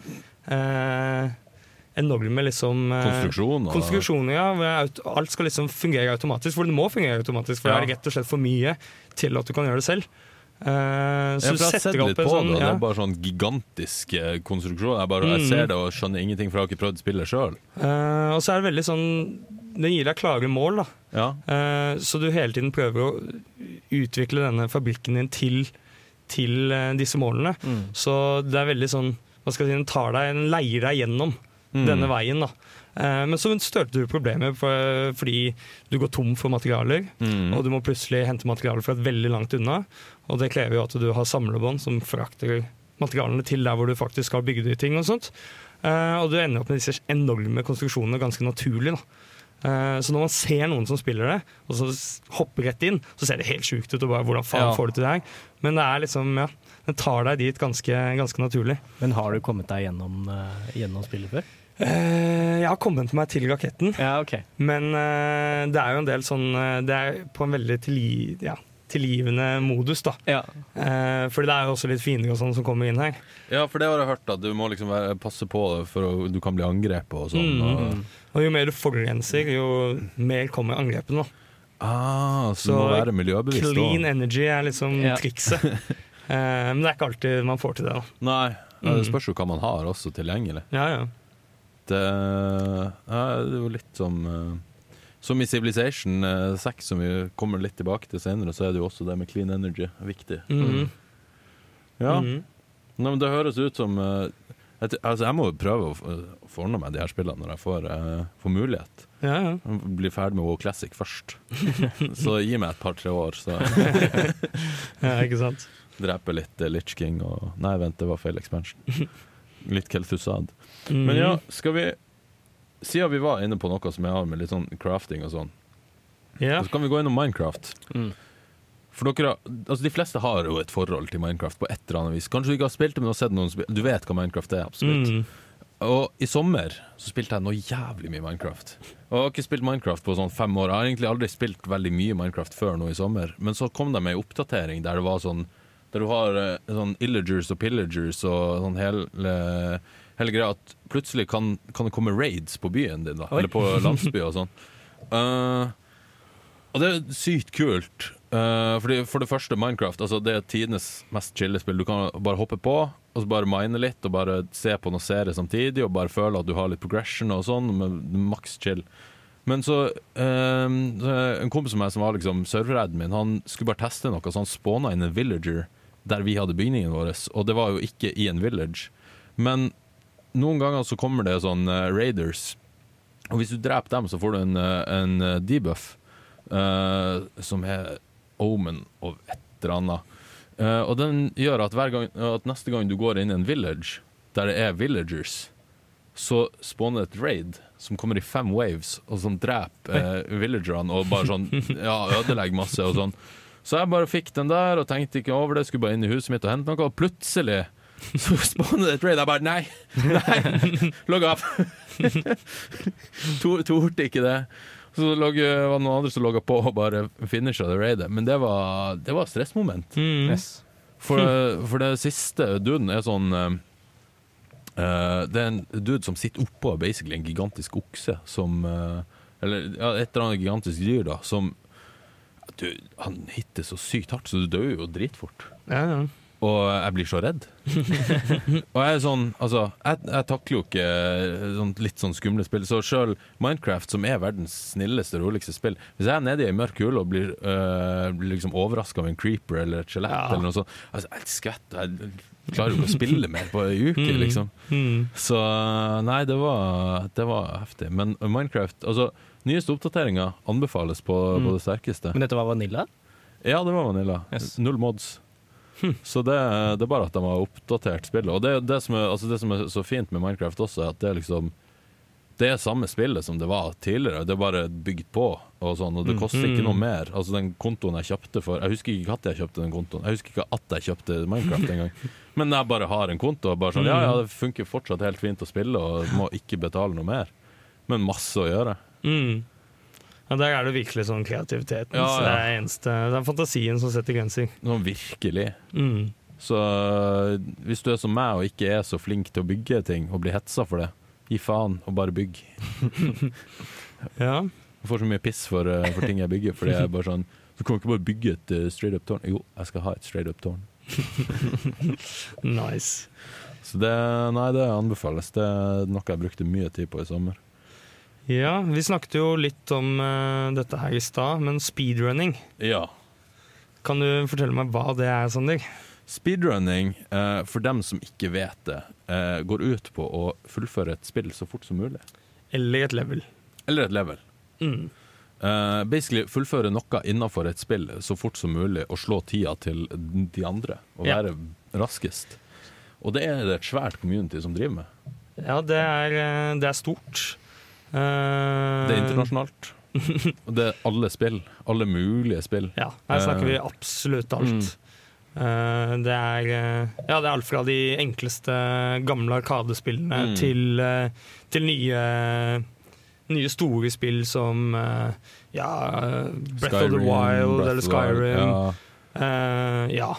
eh, Enorme liksom eh, Konstruksjon Konstruksjoner, ja. hvor Alt skal liksom fungere automatisk. For det må fungere automatisk, for Ja. det er rett og slett for mye til at du kan gjøre det selv. Eh, Ja, for jeg har sett litt på sånn det, og det er bare sånn gigantisk eh, konstruksjon. Jeg, bare, jeg Mm. ser det og skjønner ingenting, for jeg har ikke prøvd spillet sjøl. Uh, Og så er det veldig sånn Den gir deg klare mål, da. Ja. Uh, så du hele tiden prøver å utvikle denne fabrikken din til, til eh, disse målene. Mm. Så det er veldig sånn Hva skal jeg si, den tar deg, den leier deg gjennom Mm. denne veien, da. Eh, Men så størte du problemer for, fordi du går tom for materialer. Mm. Og du må plutselig hente materialer fra et veldig langt unna. Og det krever jo at du har samlebånd som frakter materialene til der hvor du faktisk skal bygge de ting og sånt. Eh, og du ender opp med disse enorme konstruksjonene ganske naturlig. da. Eh, så når man ser noen som spiller det, og så hopper rett inn, så ser det helt sjukt ut. og bare, hvordan faen Ja. får du til det her? Men det er liksom, ja, den tar deg dit ganske, ganske naturlig. Men har du kommet deg gjennom, gjennom spillet før? Eh, jeg har kommet meg til raketten. Ja, okay. Men eh, det er jo en del sånn eh, Det er på en veldig tilgi, ja, tilgivende modus, da. Ja. Eh, fordi det er jo også litt fiender og sånn som kommer inn her. ja, for det har jeg hørt, at du må liksom være, passe på det, for å, du kan bli angrepet og sånn. Mm. Og, Og jo mer du forurenser, jo mer kommer angrepene. da. ah, så, Så du må være miljøbevisst Clean også. energy er liksom Ja. trikset. Eh, men det er ikke alltid man får til det. da. Nei, ja, det Mm. spørs jo hva man har også tilgjengelig. Ja, ja. Det, ja, det er jo litt som eh, Som i Civilization eh, 6, som vi kommer litt tilbake til senere, så er det jo også det med clean energy viktig. Mhm. Ja, Mhm. Nei, men Det høres ut som eh, jeg, altså jeg må jo prøve å, få ordna meg de her spillene når jeg får, uh, får mulighet. ja, ja. Blir ferdig med WoW Classic først. så gi meg et par-tre år, så ja, ikke sant. dreper litt uh, Litch King og Nei, vent, det var feil expansion. Litt Kelthusad. Mhm. Men ja, skal vi Siden vi var inne på noe som jeg har med litt sånn crafting og sånn, yeah. så kan vi gå innom Minecraft. Mm. For dere, har- altså De fleste har jo et forhold til Minecraft på et eller annet vis. Kanskje du ikke har spilt det, men du har sett noen spille. Du vet hva Minecraft er, absolutt. Mm. Og i sommer så spilte jeg noe jævlig mye Minecraft. Og jeg har ikke spilt Minecraft på sånn fem år. Jeg har egentlig aldri spilt veldig mye Minecraft før nå i sommer. Men så kom det med en oppdatering der det var sånn Der du har eh, sånn illagers og pillagers og sånn hele, hele greia at plutselig kan, kan det komme raids på byen din, da. Oi. Eller på landsby og sånn. Uh, og det er sykt kult. Uh, fordi for det første, Minecraft altså det er tidenes mest chille spill. Du kan bare hoppe på og så bare mine litt og bare se på noen serier samtidig og bare føle at du har litt progression og sånn, med maks chill. Men så, uh, så En kompis av meg som var liksom min, han skulle bare teste noe, så han spåna inn en villager der vi hadde bygningen vår, og det var jo ikke i en village. Men noen ganger så kommer det sånn eh, raiders, og hvis du dreper dem, så får du en, eh, en eh, debuff uh, som er omen of et eller annet. Uh, og den gjør at, gang, at neste gang du går inn i en village der det er villagers, så spawner et raid som kommer i fem waves, og som dreper eh, villagerne og bare sånn Ja, ødelegger masse og sånn. Så jeg bare fikk den der og tenkte ikke over det, skulle bare inn i huset mitt og hente noe, og plutselig så spawner det et raid. Jeg bare nei, nei, logg av. To- Torde ikke det. Så log, var det noen andre som logga på og bare finisha det raidet. Men det var, det var stressmoment. Mm. Yes. For, for det siste duden er sånn eh, eh, Det er en dude som sitter oppå basically en gigantisk okse som uh, Eller ja, et eller annet gigantisk dyr, da, som Du, han hitter så sykt hardt, så du dør jo dritfort. Ja, ja. Og jeg blir så redd. og jeg er sånn Altså, jeg, jeg takler jo ikke sånn, litt sånn skumle spill. Så sjøl Minecraft, som er verdens snilleste, roligste spill Hvis jeg er nede i ei mørk hule og blir, øh, blir liksom overraska av en creeper eller et skjelett Ja. eller noe sånt Altså, jeg skvetter. Jeg klarer jo ikke å spille mer på ei uke, Mm. liksom. Mm. Så nei, det var, det var heftig. Men Minecraft Altså, nyeste oppdateringer anbefales på, Mm. på det sterkeste. Men dette var Vanilla? Ja, det var Vanilla. Yes. Null mods. Hm. Så det, det er bare at de har oppdatert spillet. Og det, det, som er, altså det som er så fint med Minecraft også, er at det er liksom Det er samme spillet som det var tidligere, det er bare bygd på, og sånn, og det Mm. koster ikke noe Mm. mer. Altså Den kontoen jeg kjøpte for Jeg husker ikke at jeg kjøpte den kontoen. Jeg husker ikke at jeg kjøpte Minecraft engang. Men jeg bare har en konto, og bare sånn Ja, ja, det funker fortsatt helt fint å spille, og må ikke betale noe mer. Men masse å gjøre. Mm. Ja, der er det virkelig sånn kreativiteten. Ja, Så det, er eneste, det er fantasien som setter grenser. Sånn virkelig. Mm. Så hvis du er som meg og ikke er så flink til å bygge ting, og blir hetsa for det, gi faen og bare bygg. Ja. Jeg får så mye piss for, øh, for ting jeg bygger, fordi jeg er bare sånn Du kan ikke bare bygge et øh, straight up tårn. Jo, jeg skal ha et straight up tårn. Nice. Så det, nei, det anbefales. Det er noe jeg brukte mye tid på i sommer. Ja, vi snakket jo litt om uh, dette her i stad, men speedrunning. Ja. Kan du fortelle meg hva det er, Sander? Speedrunning, uh, for dem som ikke vet det, uh, går ut på å fullføre et spill så fort som mulig. Eller et level. Eller et level. Mm. Basically fullføre noe innenfor et spill så fort som mulig og slå tida til de andre og Ja. være raskest. Og det er det et svært community som driver med. Ja, det er, det er stort. Eh, Det er internasjonalt. Og det er alle spill. Alle mulige spill. Ja, her snakker vi Eh, absolutt alt. Mm. det er eh, Ja, det er alt fra de enkleste gamle arkadespillene Mm. til, eh, til nye Nye store spill som eh, ja, Breath of the Wild Breath eller Skyrim. Ja. Eh, ja.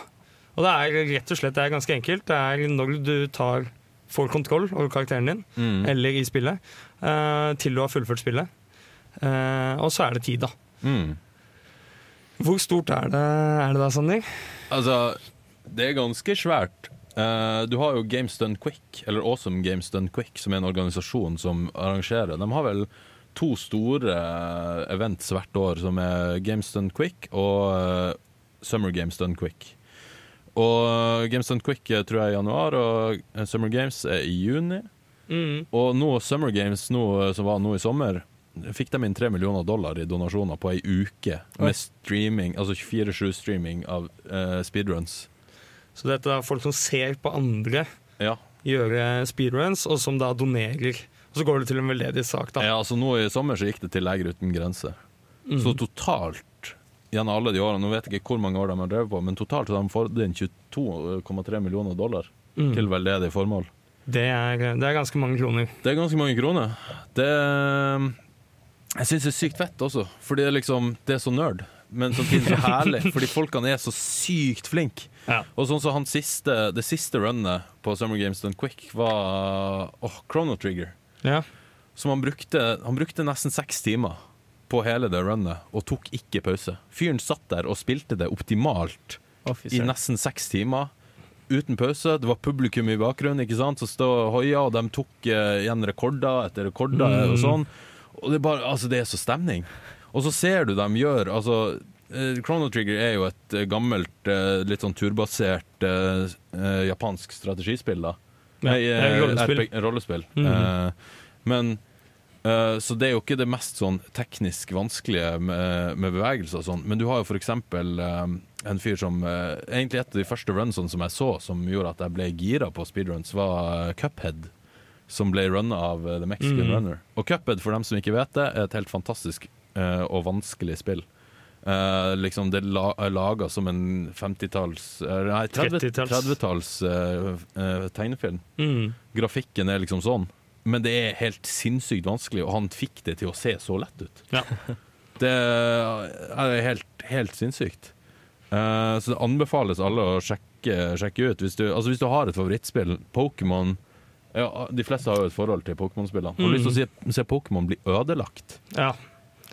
Og det er rett og slett det er ganske enkelt. Det er når du tar får kontroll over karakteren din, Mm. eller i spillet, eh, til du har fullført spillet. Eh, og så er det tid, da. Mm. Hvor stort er det, er det da, Sander? Altså, det er ganske svært. Uh, du har jo Games Done Quick, eller Awesome Games Done Quick, som er en organisasjon som arrangerer. De har vel to store eh, events hvert år, som er Games Done Quick og uh, Summer Games Done Quick. Og eh, Games Done Quick eh, tror jeg er i januar, og eh, Summer Games er i juni. Mm. Og nå Summer Games, nå, eh, som var nå i sommer, fikk de inn tre millioner dollar i donasjoner på ei uke Oi. med streaming, altså 24-7-streaming av uh, speedruns. Så dette er folk som ser på andre Ja. gjøre speedruns, og som da donerer. Og så går det til en veldedig sak, da. ja, altså nå i sommer så gikk det til Leger uten grenser. Mm. Så totalt, gjennom alle de årene, nå vet jeg ikke hvor mange år de har drevet på, men totalt så har de fått inn 22,3 millioner dollar Mm. til veldedig formål. Det, er, det er ganske mange kroner. Det er ganske mange kroner. Det Jeg syns det er sykt fett også, fordi det er liksom Det er så nerd, men samtidig så herlig, fordi folkene er så sykt flinke. Ja. Og sånn som han siste, det siste runnet på Summer Games Done Quick var oh, Chrono Trigger. Ja. Som han brukte, han brukte nesten seks timer på hele det runnet, og tok ikke pause. Fyren satt der og spilte det optimalt Å, i nesten seks timer. Uten pause. Det var publikum i bakgrunnen ikke sant? som stod og hoia, og de tok eh, igjen rekorder etter rekorder. Mm. og sånn. Og det er bare, altså det er så stemning. Og så ser du dem gjøre altså, eh, Chrono Trigger er jo et eh, gammelt, litt sånn turbasert japansk strategispill, da. Nei, rollespill. Rollespill. Mhm. Eh, men Så det er jo ikke det mest sånn teknisk vanskelige med, med bevegelser og sånn, men du har jo for eksempel en fyr som uh, Egentlig et av de første runsene som jeg så som gjorde at jeg ble gira på speedruns, var eh, Cuphead. Som ble runna av uh, The Mexican mm. Runner. Og Cuphead, for dem som ikke vet det, er et helt fantastisk uh, og vanskelig spill. Liksom Det la, er laga som en 50-talls eh, Nei, 30 30-talls. 30-talls eh, eh, tegnefilm. Mm. Grafikken er liksom sånn, men det er helt sinnssykt vanskelig, og han fikk det til å se så lett ut. Ja. Det er helt, helt sinnssykt. Eh, så det anbefales alle å sjekke, sjekke ut. Hvis du, altså hvis du har et favorittspill, Pokémon ja, De fleste har jo et forhold til Pokémon-spillene. Har Mm. lyst til å se, se Pokémon bli ødelagt? ja.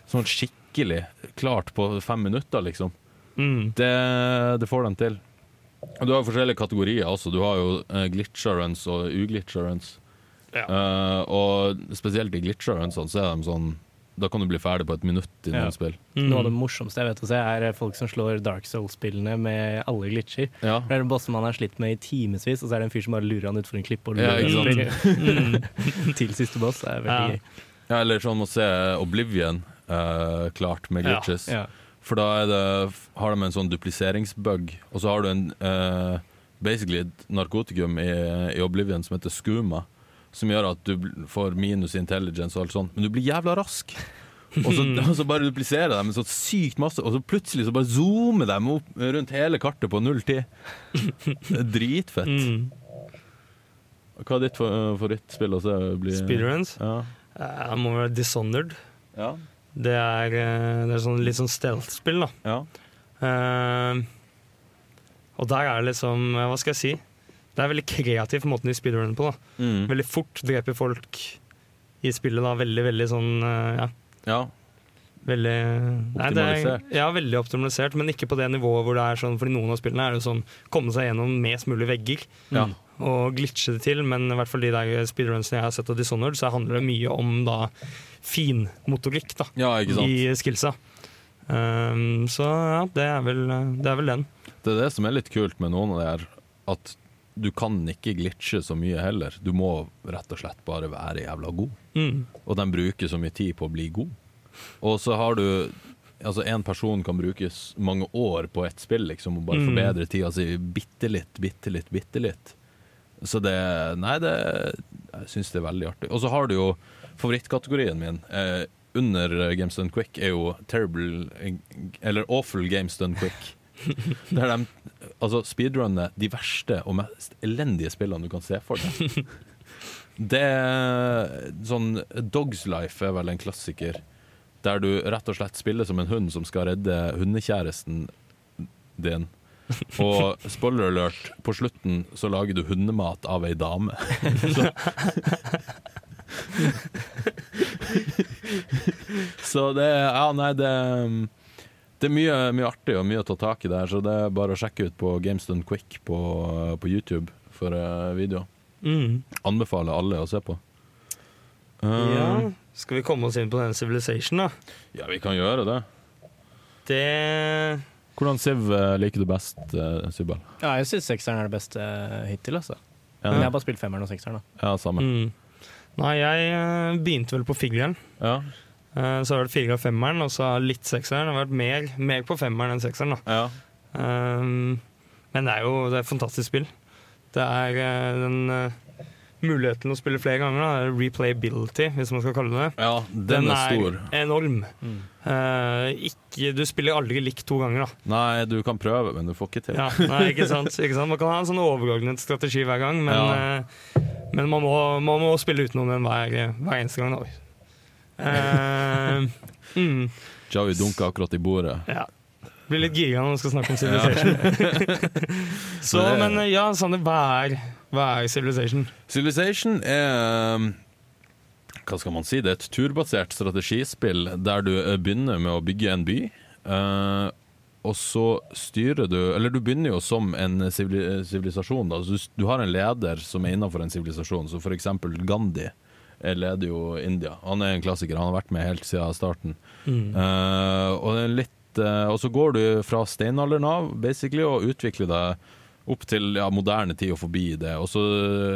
sånn skikkelig klart på fem minutter, liksom. Mm. Det, det får de til. Og du har forskjellige kategorier også. Du har jo uh, glitcha runs og uglitcha runs. Ja. Uh, og spesielt i glitcha runsene så er de sånn Da kan du bli ferdig på et minutt i noen Ja. spill. Mm. Noe av det morsomste jeg vet å se, er folk som slår Dark Souls-spillene med alle glitcher. Ja. Det er en boss man har slitt med i timevis, og så er det en fyr som bare lurer han utfor en klippe og lurer ja, Mm. til siste boss. Det er veldig Ja. gøy. ja, eller sånn å se Oblivion eh, klart med glitches. Ja. For da er det, har de en sånn dupliseringsbug, og så har du en eh, basically et narkotikum i, i Oblivion som heter skuma, som gjør at du får minus intelligence og alt sånt, men du blir jævla rask. Og så, og så bare dupliserer de så sykt masse, og så plutselig så bare zoomer de opp rundt hele kartet på null tid. Det er Dritfett. Mm. Hva er ditt favorittspill å se? bli- Speedruns. Ja. Eh, må være Dishonored. Ja. Det er, eh, det er sånn, litt sånn stealth-spill, da. ja. Uh, og der er det liksom Hva skal jeg si? Det er veldig kreativ måten de speedrunner på. Mm. Veldig fort dreper folk i spillet. da Veldig, veldig sånn eh, Ja. ja. Veldig Nei, det er, ja, veldig optimalisert, men ikke på det nivået hvor det er sånn For noen av spillene er det sånn komme seg gjennom mest mulig vegger ja. og glitche det til, men i hvert fall de der speedrunsene jeg har sett av Dishonored, så handler det mye om da finmotorikk da ja, ikke sant. i skillsa. Um, så ja, det er, vel, det er vel den. Det er det som er litt kult med noen av det her, at du kan ikke glitche så mye heller. Du må rett og slett bare være jævla god. Mm. Og de bruker så mye tid på å bli god. Og så har du Altså, én person kan bruke mange år på ett spill, liksom, og bare Mm. forbedre tida si bitte litt, bitte litt, bitte litt. Så det Nei, det Jeg syns det er veldig artig. Og så har du jo favorittkategorien min. Eh, under Games Done Quick er jo terrible Eller awful Games Done Quick. Der de altså speedrunner de verste og mest elendige spillene du kan se for deg. Det er sånn Dogs Life er vel en klassiker. Der du rett og slett spiller som en hund som skal redde hundekjæresten din. Og spoiler alert, på slutten så lager du hundemat av ei dame. Så, så det Ja, nei, det det er mye, mye artig og mye å ta tak i der, så det er bare å sjekke ut på GameStone Quick på, på YouTube for uh, video. Mm. Anbefaler alle å se på. Uh, Ja. Skal vi komme oss inn på den Civilization, da? ja, vi kan gjøre det. Det Hvordan Siv eh, liker du best, uh, Sybal? Ja, jeg syns sekseren er det beste hittil, altså. Ja, Men jeg har bare spilt femmeren og sekseren, da. ja samme. mm. Nei, jeg begynte vel på fireren. Ja, så har det vært fire og femmeren, og så litt sekseren. Det har vært mer, mer på femmeren enn sekseren, ja. Um, men det er jo det er et fantastisk spill. Det er eh, den uh, muligheten å spille flere ganger, da, replayability, hvis man skal kalle det ja den, er stor. enorm. Mm. Uh, ikke, du spiller aldri likt to ganger, da. Nei, du kan prøve, men du får ikke til. Ja, nei, ikke sant? ikke sant? Man kan ha en sånn overordnet strategi hver gang, men, Ja. uh, men man, må, man må spille utenom den hver, hver eneste gang. Da. Eh, mm, Javi dunka akkurat i bordet. ja. Blir litt gira når man skal snakke om Civilization. Så, men ja, Sander, hva er, hva er Civilization? Civilization er um, Hva skal man si? Det er et turbasert strategispill der du eh, begynner med å bygge en by. eh, og så styrer du Eller du begynner jo som en sivili- sivilisasjon. Du, du har en leder som er innenfor en sivilisasjon, så for eksempel Gandhi leder jo India. Han er en klassiker, han har vært med helt siden starten. Mm. Uh, og, det litt, uh, og så går du fra steinalderen av basically, og utvikler deg opp til ja, moderne tid og forbi det. Og så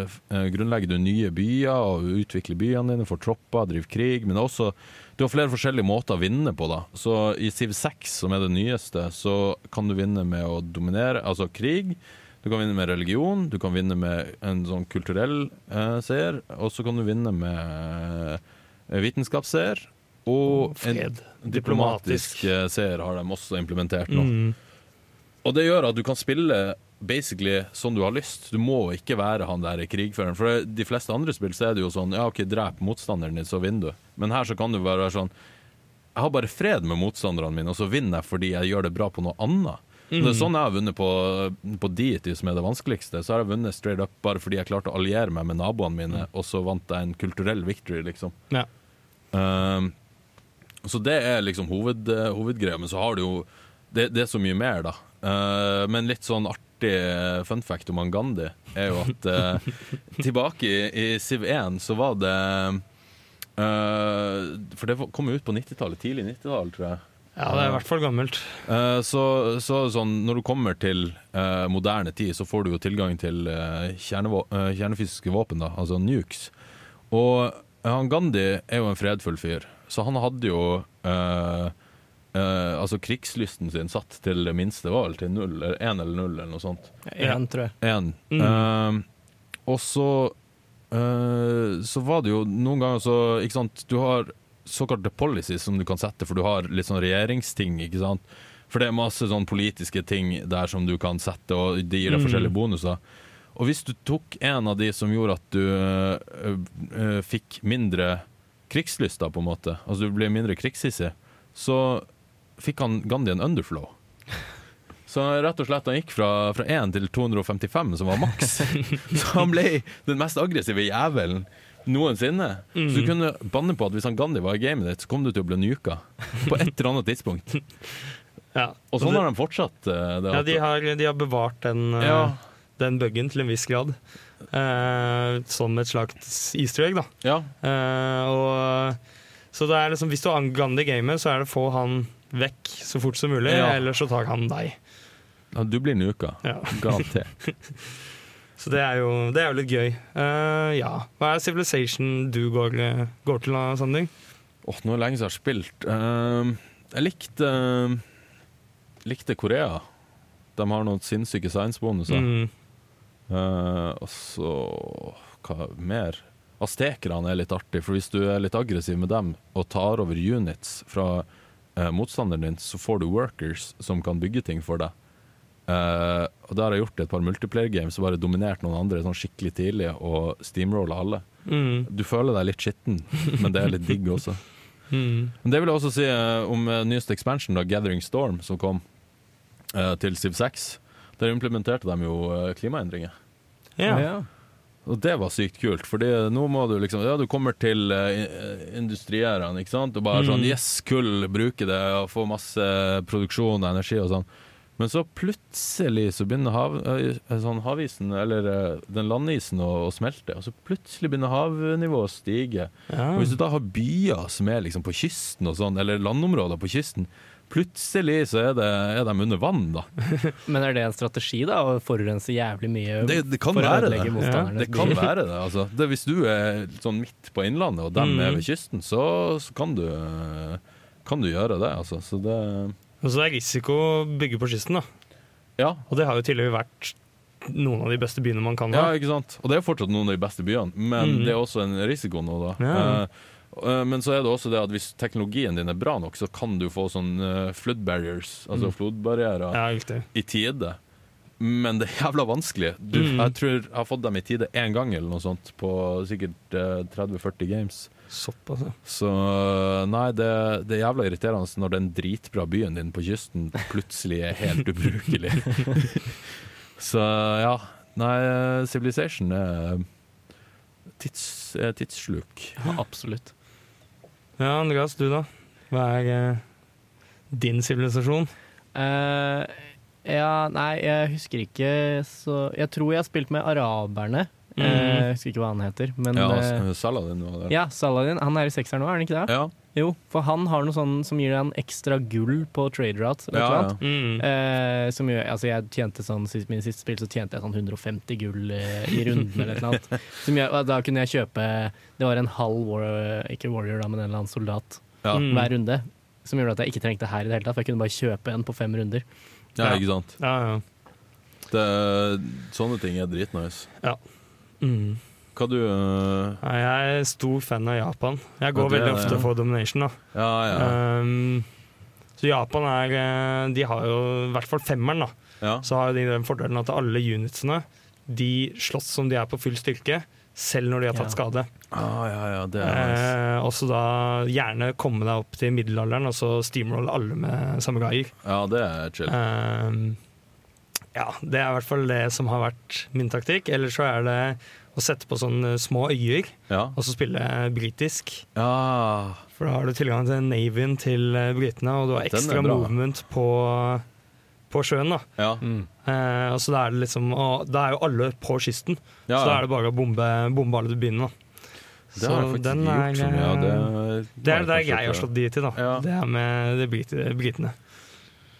uh, grunnlegger du nye byer og utvikler byene dine, får tropper, driver krig. Men også, du har flere forskjellige måter å vinne på. da. Så I Civ 6, som er det nyeste, så kan du vinne med å dominere, altså krig. Du kan vinne med religion, du kan vinne med en sånn kulturell eh, seier, og så kan du vinne med eh, vitenskapsseier. Og en Fred. diplomatisk eh, seier har de også implementert nå. Mm. Og det gjør at du kan spille basically sånn du har lyst. Du må ikke være han der krigføreren. For de fleste andre spill så er det jo sånn Ja, OK, drep motstanderen din, så vinner du. Men her så kan du bare være sånn Jeg har bare fred med motstanderne mine, og så vinner jeg fordi jeg gjør det bra på noe annet. Det er sånn jeg har vunnet på, på Deity, som er det vanskeligste. Så har jeg vunnet straight up bare fordi jeg klarte å alliere meg med naboene mine, og så vant jeg en kulturell victory, liksom. Ja. Um, Så det er liksom hoved, hovedgreia, men så har du jo det, det er så mye mer, da. Uh, men litt sånn artig fun fact om han Gandhi er jo at uh, tilbake i, i Siv 1 så var det uh, For det kom jo ut på 90-tallet, tidlig 90-tall, tror jeg. Ja, det er i hvert fall gammelt. Eh, så, så sånn, når du kommer til uh, moderne tid, så får du jo tilgang til uh, kjernevå- kjernefysiske våpen, da, altså nukes. Og han Gandhi er jo en fredfull fyr, så han hadde jo eh, eh, altså krigslysten sin satt til det minste, var vel til null, eller én eller null, eller noe sånt. Én, tror jeg. En. Mm. Og så eh, så var det jo noen ganger så Ikke sant, du har såkalte policies som du kan sette, for du har litt sånn regjeringsting, ikke sant. For det er masse sånn politiske ting der som du kan sette, og det gir deg Mm. forskjellige bonuser. Og hvis du tok en av de som gjorde at du øh, øh, fikk mindre krigslyst, da, på en måte, altså du ble mindre krigshissig, så fikk han Gandhi en underflow. Så rett og slett han gikk fra, fra 1 til 255, som var maks. så han ble den mest aggressive jævelen noensinne. Så du kunne banne på at hvis han Gandhi var i gamet ditt, så kom du til å bli nuka. På et eller annet tidspunkt. Ja. Og sånn har de fortsatt. eh, Det, Ja, de har, de har bevart den, eh, Ja. den buggen til en viss grad. Eh, som et slags easter egg, da. ja. Eh, og, så det er liksom, hvis du har Gandhi i gamet, så er det å få han vekk så fort som mulig, Ja. eller så tar han deg. ja, du blir nuka. Ja. Garantert. Så det er jo, det er jo litt gøy. Uh, ja. Hva er Civilization du går, eh, går til Sanding? Åh, nå er det lenge siden jeg har spilt. Uh, jeg likte uh, likte Korea. De har noen sinnssyke science-bonuser. Mm. Og så hva mer? Astekerne er litt artig, for hvis du er litt aggressiv med dem og tar over units fra motstanderen din, så får du workers som kan bygge ting for deg. Eh, og Da har jeg gjort et par multiplayer games og bare dominert noen andre sånn skikkelig tidlig og steamrolla alle. Mm. Du føler deg litt skitten, men det er litt digg også. Mm. Men det vil jeg også si uh, om eh, nyeste expansion, da, Gathering Storm, som kom eh, til Civ 6. Der implementerte de jo klimaendringer. Yeah. Ja. Og det var sykt kult, fordi nå må du liksom Ja, du kommer til uh, industrierene, ikke sant, og bare Mm. sånn Yes, kull, bruke det og få masse produksjon og energi og sånn. Men så plutselig så begynner hav, eh, sånn havisen, eller eh, den landisen, å, å smelte. Og så plutselig begynner havnivået å stige. Ja. Og hvis du da har byer som er liksom på kysten og sånn, eller landområder på kysten, plutselig så er, det, er de under vann, da. Men er det en strategi, da? Å forurense jævlig mye Det, det kan for å være det. ødelegge Ja, Det kan være det. altså det, Hvis du er sånn midt på innlandet, og dem Mm. er ved kysten, så, så kan, du, eh, kan du gjøre det. altså Så det Og så er det risiko å bygge på kysten, da. Ja, Og det har jo tidligere vært noen av de beste byene man kan ha. ja, ikke sant. Og det er fortsatt noen av de beste byene, men Mm. det er også en risiko nå, da. Ja. Eh, eh, men så er det også det at hvis teknologien din er bra nok, så kan du få sånn eh, flood barriers, altså Mm. flodbarrierer, Ja, i tide. Men det er jævla vanskelig. Du, Mm. Jeg tror jeg har fått dem i tide én gang eller noe sånt, på sikkert eh, 30-40 games. Såpass, ja. Så nei, det, det er jævla irriterende når den dritbra byen din på kysten plutselig er helt ubrukelig. Så ja. Nei, Civilization er tids, er tidssluk. Ja, absolutt. Ja, Andreas, du da? Hva er eh, din sivilisasjon? Uh, ja, nei, jeg husker ikke så Jeg tror jeg har spilt med araberne. Mm. Eh, jeg husker ikke hva han heter. Men Ja, eh, Saladin var der. ja, Saladin. Han er i sekseren nå, er han ikke det? Ja, Jo, for han har noe sånn som gir deg en ekstra gull på trade route. Ja, ja. Mm. Eh, som gjør, altså jeg tjente sånn, sist, Min siste spill så tjente jeg sånn 150 gull eh, i runden eller et eller annet. Gjør, da kunne jeg kjøpe Det var en halv war, ikke warrior, da, men en eller annen soldat ja. Mm. hver runde. Som gjorde at jeg ikke trengte her i det hele tatt, for jeg kunne bare kjøpe en på fem runder. ja, ikke sant. Ja, ja. Det, sånne ting er dritnice. Mm. Hva du uh... Nei, jeg er stor fan av Japan. Jeg går Ja, er veldig ofte ja. for domination. da. Ja, ja. Um, så Japan er eh, De har jo i hvert fall femmeren, da. ja. Så har de den fordelen at alle unitsene De slåss som de er på full styrke, selv når de har tatt Ja. skade. Ah, ja, ja, det er nice. Eh, og så da gjerne komme deg opp til middelalderen og så steamrolle alle med samme gaier. Ja, det er chill. Um, ja, det er i hvert fall det som har vært min taktikk. Eller så er det å sette på sånne små øyer, Ja. og så spille britisk. ja. For da har du tilgang til navyen til eh, britene, og du har er ekstra movement på, på sjøen. da. Ja. Mm. Eh, og så da er det liksom, og da er jo alle på kysten, ja. så da er det bare å bombe, bombe alle du begynner da. Det har jeg faktisk gjort eh, Det, Det er det jeg har slått de til, da. Ja. Det er med de brit britene.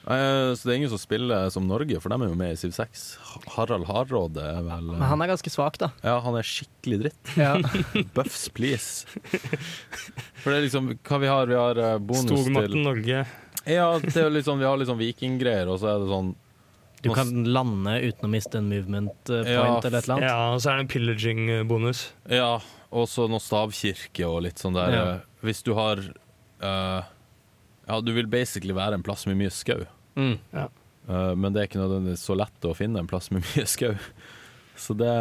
Eh, Så det er ingen som spiller som Norge, for de er jo med i Siv 6. Harald Hardråde er vel Men han er ganske svak, da. Ja, han er skikkelig dritt. Ja. Buffs, please. For det er liksom Hva vi har? Vi har eh, bonus til til Norge. Ja, det er jo sånn, vi har sånn vikinggreier, og så er det sånn Du kan lande uten å miste en movement eh, point Ja, eller et eller annet. Ja, og så er det en pillaging-bonus. Ja, og så noe stavkirke og litt sånn der Ja. Hvis du har eh, Ja, du vil basically være en plass med mye skau. Mm. Eh, men det er ikke nødvendigvis så lett å finne en plass med mye skau. Så det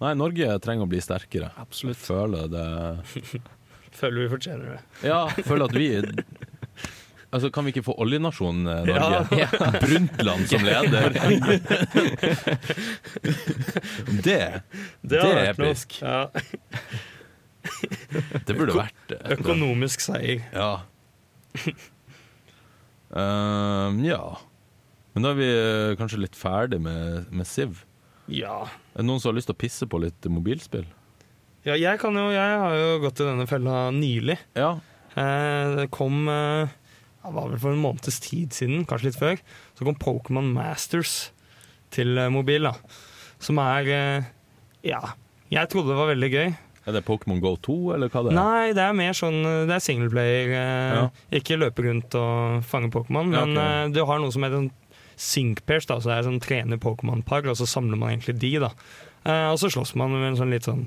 Nei, Norge trenger å bli sterkere. Absolutt. Føler det Føler vi fortjener det. Ja, føler at vi Altså, Kan vi ikke få oljenasjonen eh, Norge? Ja. Brundtland som leder. det Det det er episk. Ja. Det burde vært det. Økonomisk seier. Ja. Ehm, ja. Men da er vi eh, kanskje litt ferdig med, med Siv. Ja. Er det noen som har lyst til å pisse på litt mobilspill? ja, jeg kan jo Jeg har jo gått i denne fella nylig. Ja. Eh, det kom eh, Det var vel for en måneds tid siden, kanskje litt før. Så kom Pokémon Masters til eh, mobil, da. Som er eh, Ja. Jeg trodde det var veldig gøy. Er det Pokémon Go 2, eller hva det er? Nei, det er mer sånn Det er singleplayer. Eh, Ja. Ikke løpe rundt og fange Pokémon, Ja, men ok. eh, du har noe som heter sånn sync da, så det er sånn trener Pokémon-par, og så samler man egentlig de, da. Eh, og så slåss man med en sånn litt sånn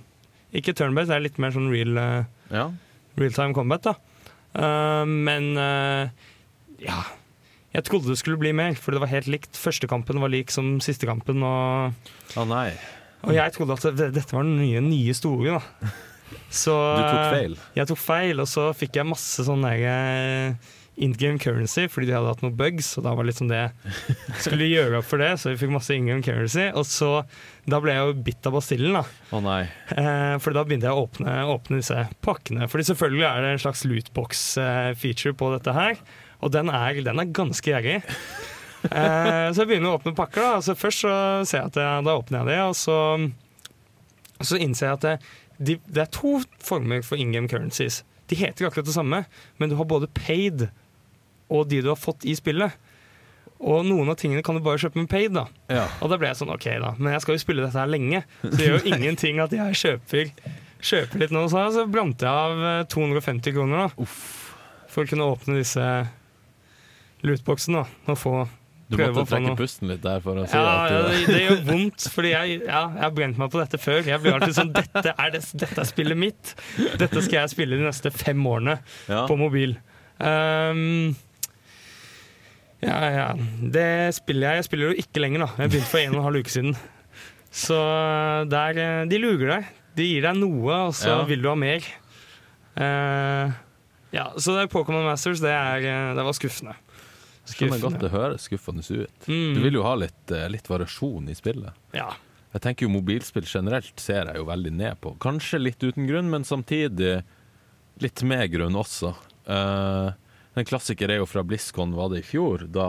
Ikke turn-based, det er litt mer sånn real, Ja. real time combat, da. Eh, men ja Jeg trodde det skulle bli mer, for det var helt likt. Første kampen var lik som siste kampen, og, Å nei, og jeg trodde at det, dette var den nye, nye store, da. Så du tok feil. jeg tok feil, og så fikk jeg masse sånn eh, in game currency, fordi de hadde hatt noen bugs, og da var liksom det skulle gjøre opp for det, så vi fikk masse in game currency. Og så, da ble jeg jo bitt av basillen, da. Å nei. Eh, for da begynte jeg å åpne, åpne disse pakkene. Fordi selvfølgelig er det en slags lootbox-feature på dette her, og den er, den er ganske gjerrig. Eh, så jeg begynner å åpne pakker. da altså Først så ser jeg at jeg, da åpner jeg det, og så, så innser jeg at det, de, det er to former for in game currencies. De heter akkurat det samme, men du har både paid og de du har fått i spillet. Og noen av tingene kan du bare kjøpe med paid. da Ja. og da ble jeg sånn, ok da, men jeg skal jo spille dette her lenge, så det gjør jo ingenting at jeg kjøper, kjøper litt nå. Så, så brant jeg av eh, 250 kroner da, for å kunne åpne disse lootboxene da, og få Du måtte trekke pusten litt der for å si ja, at du det, gjør vondt, fordi jeg, ja, jeg har brent meg på dette før. Jeg blir alltid sånn, dette er, det, dette er spillet mitt. Dette skal jeg spille de neste fem årene ja. på mobil. Um, ja, ja. Det spiller jeg. Jeg spiller jo ikke lenger, da. Jeg begynte for en og en halv uke siden. Så der, eh, de luger deg. De gir deg noe, og så Ja. vil du ha mer. Uh, ja, så det er Pokémon Masters, det, er, eh, det var skuffende. Skjønner godt det høres skuffende ut. Mm. Du vil jo ha litt, eh, litt variasjon i spillet. Ja. Jeg tenker jo Mobilspill generelt ser jeg jo veldig ned på. Kanskje litt uten grunn, men samtidig litt med grunn også. Uh, en klassiker er jo fra BlizzCon, var det i fjor? Da,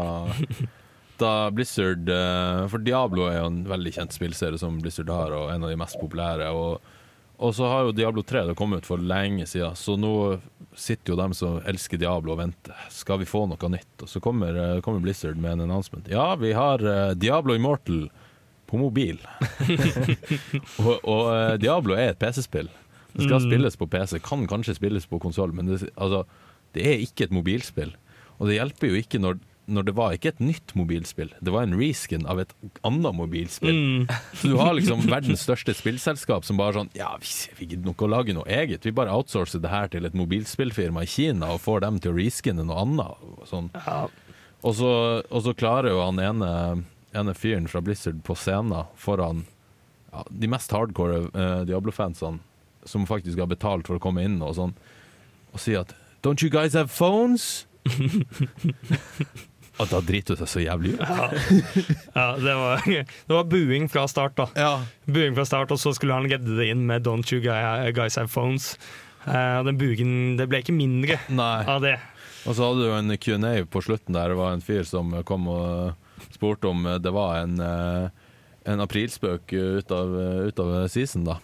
da Blizzard uh, For Diablo er jo en veldig kjent spillserie som Blizzard har, og en av de mest populære. Og, og så har jo Diablo 3 det kommet ut for lenge siden, så nå sitter jo dem som elsker Diablo og venter. Skal vi få noe nytt? Og så kommer, eh, kommer Blizzard med en announcement. Ja, vi har eh, Diablo Immortal på mobil. og og eh, Diablo er et PC-spill. Det skal Mm. spilles på PC, kan kanskje spilles på konsoll, men det, altså, det er ikke et mobilspill. Og det hjelper jo ikke når, når det var ikke et nytt mobilspill, det var en reskin av et annet mobilspill. Mm. Så du har liksom verdens største spillselskap som bare sånn Ja, vi, gidder nok å lage noe eget. Vi bare outsourcer det her til et mobilspillfirma i Kina og får dem til å reskinne noe annet. Og, sånn. Ja. og, så, og så klarer jo han ene, ene fyren fra Blizzard på scenen foran ja, de mest hardcore uh, Diablo-fansene, som faktisk har betalt for å komme inn og sånn, og si at Don't you guys have phones? Og da driter du deg så jævlig ut. Ja, ja det, var, det var buing fra start, da. Ja. Buing fra start, Og så skulle han gedde det inn med 'Don't you guys have phones'. Eh, og den buingen Det ble ikke mindre Nei. av det. Og så hadde du en Q&A på slutten der det var en fyr som kom og spurte om det var en, eh, en aprilspøk ut av, ut av season, da.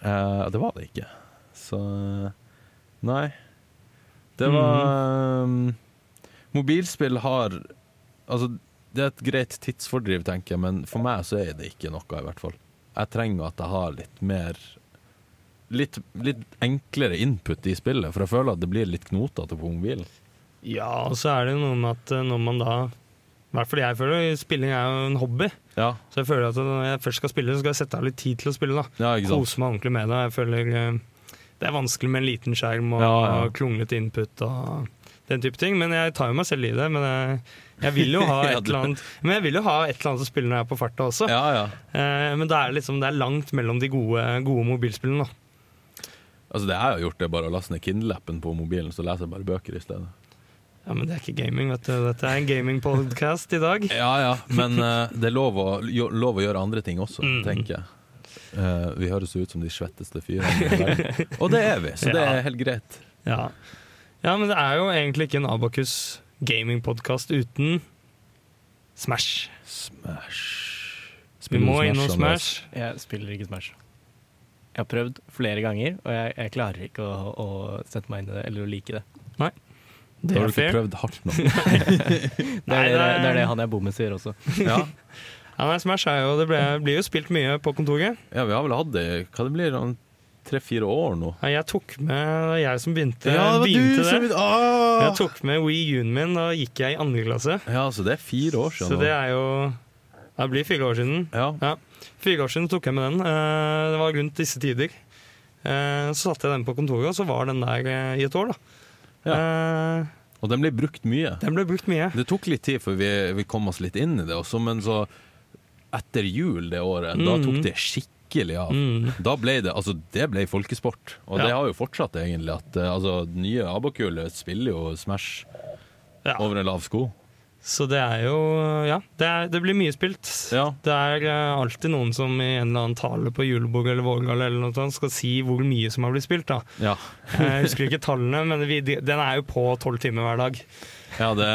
Eh, det var det ikke. Så Nei. Det var um, Mobilspill har Altså, det er et greit tidsfordriv, tenker jeg, men for meg så er det ikke noe, i hvert fall. Jeg trenger at jeg har litt mer Litt, litt enklere input i spillet, for jeg føler at det blir litt knotete på mobilen. Ja, og så er det noe med at eh, når man da I hvert fall jeg føler spilling er jo en hobby. Ja, Så jeg føler at når jeg først skal spille, så skal jeg sette av litt tid til å spille. da ja ikke sant. Kose meg ordentlig med det. Jeg føler eh, Det er vanskelig med en liten skjerm og, Ja, ja. og klunglete input og den type ting. Men jeg tar jo meg selv i det. Men jeg, jeg vil jo ha et eller annet Men jeg vil jo ha et eller annet å spille når jeg er på farta også. Ja, ja. Eh, men det er liksom Det er langt mellom de gode, gode mobilspillene. da Altså det jeg har gjort, det er bare å laste ned Kindle-appen på mobilen, så leser jeg bare bøker i stedet. Ja, Men det er ikke gaming, vet du. Dette er en gamingpodkast i dag. Ja ja, men uh, det er lov å, jo, lov å gjøre andre ting også, Mm. tenker jeg. Uh, vi høres ut som de svetteste fyrene i verden. Og det er vi, så det er helt greit. Ja. Ja, men det er jo egentlig ikke en Abakus gamingpodkast uten Smash. Smash. Vi Spiller du må innom Smash. Jeg spiller ikke Smash. Jeg har prøvd flere ganger, og jeg, jeg klarer ikke å, å sette meg inn i det eller å like det. Det Da har du ikke fair. prøvd hardt nok. Det er, det, det er- det er det han jeg bor med sier også. Ja. Ja, nei, Smash er jo Det ble, blir jo spilt mye på kontoret. ja, vi har vel hatt det hva det blir, sånn tre-fire år nå. Ja, jeg tok med jeg som begynte, det begynte du som det. ah! Jeg tok med Wii U-en min, da gikk jeg i andre klasse. Ja, så det er fire år siden Så det er jo Det blir fire år siden. Ja. Fire år siden tok jeg med den. Eh, Det var rundt disse tider. Eh, Så satte jeg den på kontoret, og så var den der eh, i et år, da. Eh, Og den ble brukt mye. Den ble brukt mye. Det tok litt tid før vi, vi kom oss litt inn i det også, men så etter jul det året, da Mhm. tok det skikkelig av. Mm. Da ble det, altså det ble folkesport, og Ja. det har jo fortsatt egentlig at eh, altså, nye Abakulet spiller jo Smash Ja. over en lav sko. Så det er jo Ja, det, er, det blir mye spilt. Ja. Det er eh, alltid noen som i en eller annen tale på julebord eller vårgall eller noe sånt skal si hvor mye som har blitt spilt. da. Ja, Jeg husker ikke tallene, men vi, den er jo på tolv timer hver dag. ja det,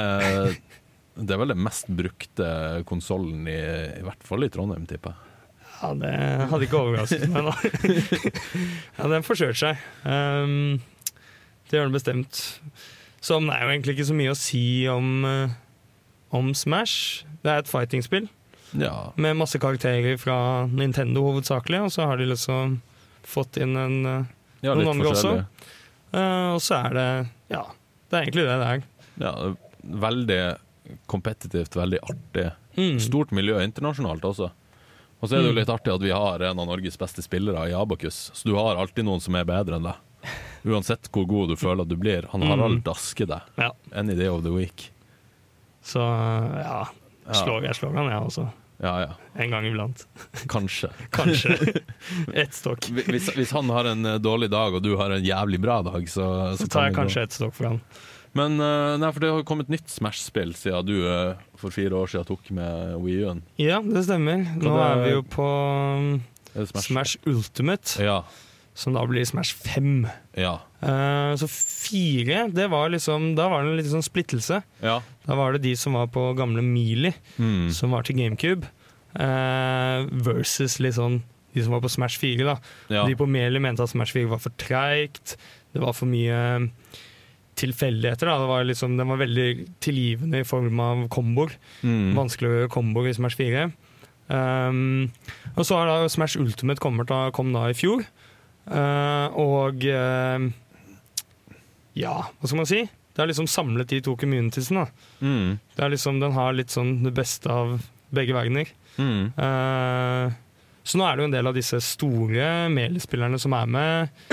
det er vel den mest brukte konsollen i, i hvert fall i Trondheim, tipper jeg. Ja, Det hadde ikke overrasket meg, da. ja, den forsøkte seg. Um, det gjør den bestemt. Så det er jo egentlig ikke så mye å si om, eh, om Smash. Det er et fighting-spill Ja. med masse karakterer fra Nintendo hovedsakelig, og så har de liksom fått inn en eh, ja Noen andre også? eh, Og så er det Ja, det er egentlig det det er. Ja, veldig kompetitivt, veldig artig. Mm. Stort miljø internasjonalt også. Og så er det jo Mm. litt artig at vi har en av Norges beste spillere i Abakus, så du har alltid noen som er bedre enn deg. Uansett hvor god du føler at du blir. Han Harald Mm. dasker deg. Ja. Any day of the week. Så ja, Ja, slår, jeg slår han, jeg også. ja, ja. En gang iblant. kanskje. Kanskje. Ett stokk. Hvis, hvis han har en eh, dårlig dag, og du har en jævlig bra dag, så, Så så tar jeg kanskje ett stokk for han. Men eh, nei, for det har kommet nytt Smash-spill siden du eh, for fire år siden tok med Wii U-en. Ja, det stemmer. Nå er vi jo på um, Smash? Smash Ultimate, Ja. som da blir Smash 5. Ja. Eh, så fire, det var liksom Da var det en liten sånn splittelse. ja. Da var det de som var på gamle Mealy, Mm. som var til GameCube, versus litt sånn de som var på Smash 4. da ja. De på Meli mente at Smash 4 var for treigt, det var for mye tilfeldigheter. Det var liksom, Den var veldig tilgivende i form av komboer. Mm. Vanskelig å gjøre komboer i Smash 4. Um, og så har da Smash Ultimate kommet da, kom da i fjor. Uh, og uh, ja, hva skal man si? Det har liksom samlet de to communitiesene. Mm. Det er liksom, Den har litt sånn det beste av begge verdener. Mm. Uh, så nå er det jo en del av disse store Meli-spillerne som er med,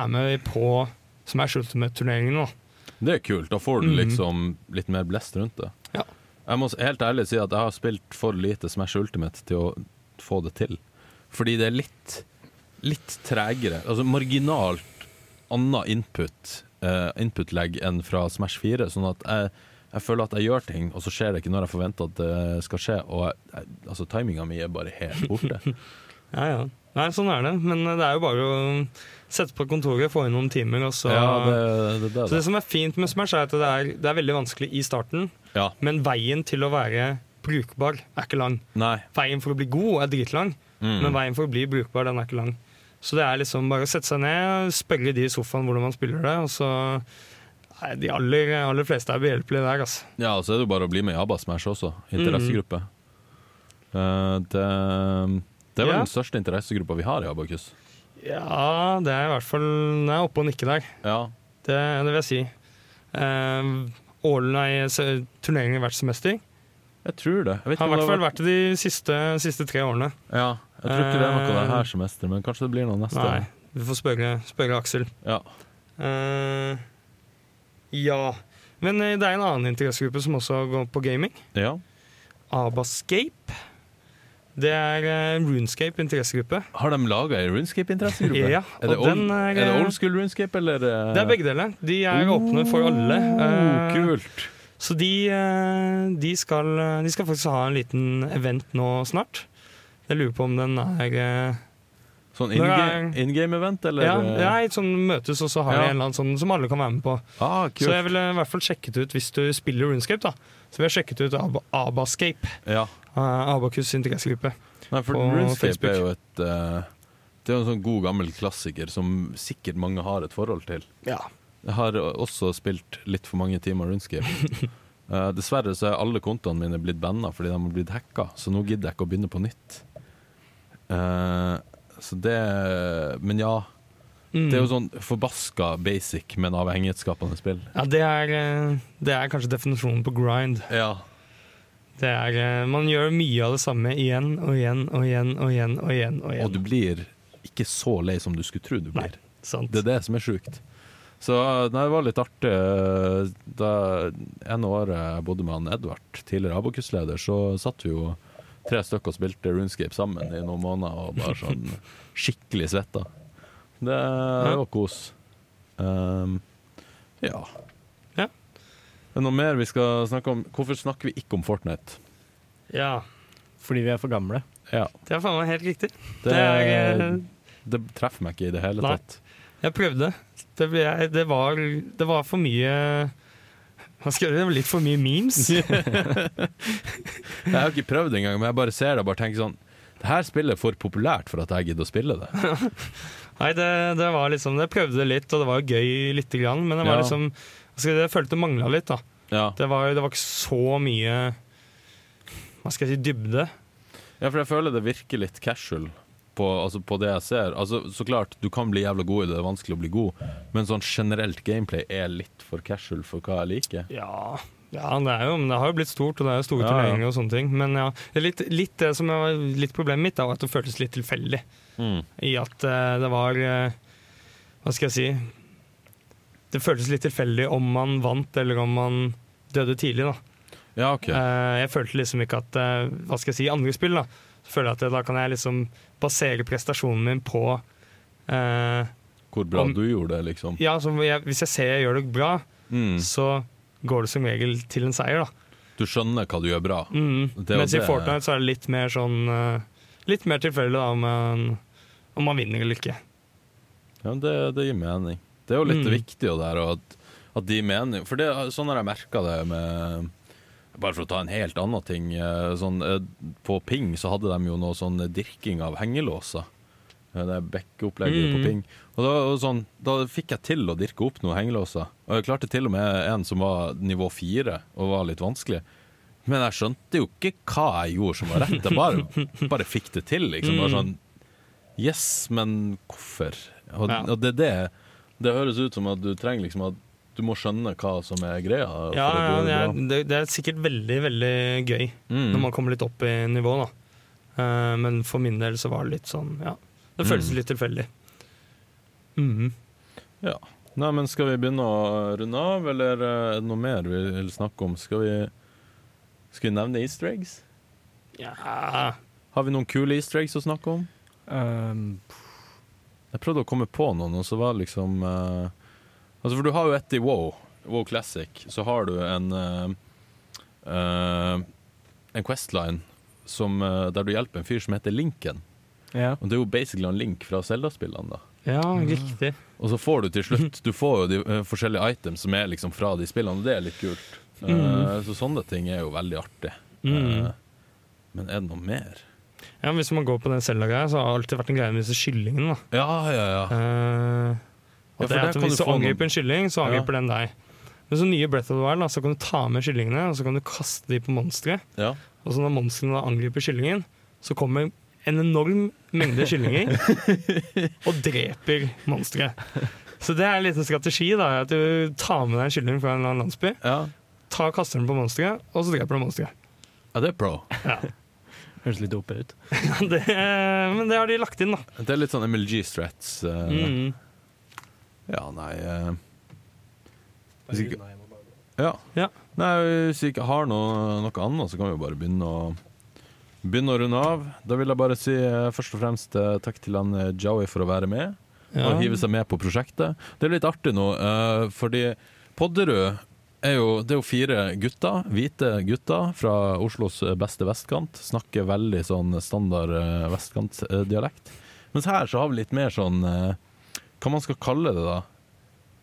er med på Smash Ultimate-turneringen. nå. Det er kult. Da får du liksom liksom litt mer blest rundt det. Ja. Jeg må helt ærlig si at jeg har spilt for lite Smash Ultimate til å få det til. Fordi det er litt, litt tregere. Altså marginalt annet input, uh, input-legg enn fra Smash 4. Sånn at jeg jeg føler at jeg gjør ting, og så skjer det ikke når jeg forventer at det skal skje. Og jeg, jeg, altså, timinga mi er bare helt borte. Ja, ja. Nei, sånn er det. Men det er jo bare å sette på kontoret, få inn noen timer, og så ja, det, det, det, Så det som er fint med Smash, er at det er, det er veldig vanskelig i starten, Ja. men veien til å være brukbar er ikke lang. Nei. Veien for å bli god er dritlang, Mm. men veien for å bli brukbar, den er ikke lang. Så det er liksom bare å sette seg ned, spørre de i sofaen hvordan man spiller det, og så Nei, de aller, aller fleste er behjelpelige der, altså. Ja, og så er det jo bare å bli med i ABBA Smash også. Interessegruppe. Eh, det, det er vel Ja. den største interessegruppa vi har i Abakus. Ja, det er i hvert fall Den er oppe og nikker der. Ja. Det, det vil jeg si. Eh, Ålen er i se- hvert semester. Jeg tror det. Jeg vet Har i hvert fall vært det de siste, siste tre årene. Ja, jeg tror ikke det er noe av det her semesteret, men kanskje det blir noe neste. Nei, vi får spørre, spørre Aksel. Ja. Eh, ja. Men eh, det er en annen interessegruppe som også går på gaming. ja. Abascape. Det er eh, Runescape interessegruppe. Har de laga ei Runescape-interessegruppe? Ja, er, det old, den er, er det eh, old school Runescape, eller eh, Det er begge deler. De er åpne for alle. Oh, Eh, kult. Så de, de, skal, de skal faktisk ha en liten event nå snart. Jeg lurer på om den er Sånn in game-event, eller? Ja, ja et sånn møtes, og så har de Ja. en eller annen sånn som alle kan være med på. Ah, Så jeg ville i hvert fall sjekket ut, hvis du spiller Runescape, da, så vi har sjekket ut Ab Abascape. Ja. Uh, Abakus syntegasgruppe. Nei, for Runescape er jo et uh, Det er jo en sånn god, gammel klassiker som sikkert mange har et forhold til. Ja. Jeg har også spilt litt for mange timer Runescape. uh, dessverre så er alle kontoene mine blitt banna fordi de har blitt hacka, så nå gidder jeg ikke å begynne på nytt. Eh, så det Men ja, Mm. det er jo sånn forbaska basic, men avhengighetsskapende spill. ja, det er, eh, det er kanskje definisjonen på grind. Ja. Det er, eh, man gjør mye av det samme igjen og igjen og igjen og igjen. Og igjen og igjen. Og du blir ikke så lei som du skulle tro du Nei. blir. Sant? Det er det som er sjukt. Så nei, det var litt artig. Da ene året jeg bodde med han Edvard, tidligere Abokus-leder, så satt vi jo tre stykker og spilte Runescape sammen i noen måneder og bare sånn skikkelig svetta. Det var kos. Um, ja. Ja. Det er noe mer vi skal snakke om. Hvorfor snakker vi ikke om Fortnite? Ja, Fordi vi er for gamle. Ja, det er faen meg helt riktig. det, Det er, eh, det treffer meg ikke i det hele Nei. tatt. Jeg prøvde. Det, ble, det, var, det var for mye Hva skal jeg gjøre? Det var litt for mye memes. Jeg har ikke prøvd engang, men jeg bare ser det og bare tenker sånn Det her spillet er for populært for at jeg gidder å spille det. Nei, det, det var liksom Jeg prøvde det litt, og det var gøy lite grann, men det var Ja. liksom altså, Jeg følte det mangla litt, da. Ja. Det var, det var ikke så mye Hva skal jeg si dybde. ja, for jeg føler det virker litt casual på, altså på det jeg ser. Altså, så klart, du kan bli jævla god i det, det er vanskelig å bli god, men sånn generelt gameplay er litt for casual for hva jeg liker. Ja, ja det, er jo, men det har jo blitt stort, og det er jo store Ja, turneringer og sånne ting. Men ja, det er litt, litt det som var litt problemet mitt, var at det føltes litt tilfeldig. Mm. I at uh, det var uh, Hva skal jeg si Det føltes litt tilfeldig om man vant, eller om man døde tidlig, da. Ja, okay. uh, jeg følte liksom ikke at Hva skal jeg si, i andre spill, da. Så føler jeg at da kan jeg liksom basere prestasjonen min på Hvor bra om- du gjorde det, liksom. Ja, så jeg, hvis jeg ser jeg gjør det bra, Mm. så går det som regel til en seier, da. Du skjønner hva du gjør bra. Mm. Mens i Fortnite så er det litt mer sånn eh, Litt mer tilfeldig om om man vinner eller ikke. Ja, det, det gir mening. Det er jo litt Mm. det viktige der, at, at de mener For det, sånn har jeg merka det med Bare for å ta en helt annen ting. eh, Sånn, eh, på Ping så hadde de jo noe sånn dirking av hengelåser. Det backopplegget på Mm. Ping. Og da, og sånn, da fikk jeg til å dirke opp noen hengelåser. Og jeg klarte til og med en som var nivå fire og var litt vanskelig. Men jeg skjønte jo ikke hva jeg gjorde som var rett. Jeg bare, bare fikk det til, liksom. Bare Mm. sånn Yes, men hvorfor? Og, Ja. og det det Det høres ut som at du trenger liksom at du må skjønne hva som er greia. Ja, ja det, det er, det, det er sikkert veldig, veldig gøy Mm. når man kommer litt opp i nivå, da. Uh, men for min del så var det litt sånn, ja. Det føles Mm. litt tilfeldig. Mhm. Nei, men Skal vi begynne å runde av, eller eh, er det noe mer vi vil snakke om? Skal vi, skal vi nevne easter eggs? Ja Har vi noen kule easter eggs å snakke om? Um, Jeg prøvde å komme på noen, og så var det liksom uh, Altså, for du har jo et i Wow, WoW Classic, så har du en uh, uh, En Questline som, der du hjelper en fyr som heter Linken. Ja. Og Det er jo basically en link fra Zelda-spillene. da Ja, riktig. Og så får du til slutt Du får jo de uh, forskjellige items som er liksom fra de spillene, og det er litt kult. Uh, mm. så sånne ting er jo veldig artig. Mm. Uh, men er det noe mer? Ja, Hvis man går på den Zelda-greia, så har det alltid vært en greie med disse kyllingene. da. Ja, ja, ja. Ja, og for det er at Hvis du angriper noen- en kylling, så angriper den deg. Men så nye Breath of the Wild, da, så kan du ta med kyllingene og så kan du kaste dem på monstre. ja. Og så når monstrene angriper kyllingen, så kommer en enorm mengde kyllinger og dreper monsteret. Så det er en liten strategi. da, at Du tar med deg en kylling fra en eller annen landsby, ja. tar kaster den på monsteret, og så dreper du monsteret. Ja, det er pro. Høres litt dope ut. Det, men det har de lagt inn, da. Det er litt sånn MLG-strats. Uh, Mm. Ja, nei uh, Hvis ikke- Ja. Ja. Nei, hvis vi ikke har noe, noe annet, så kan vi jo bare begynne å Begynne å runde av. Da vil jeg bare si eh, først og fremst eh, takk til han eh, Joey for å være med. Ja. og hive seg med på prosjektet. Det er litt artig nå, eh, fordi Podderud er jo, det er jo fire gutter, hvite gutter fra Oslos beste vestkant. Snakker veldig sånn standard eh, vestkantdialekt. Mens her så har vi litt mer sånn eh, Hva man skal kalle det, da?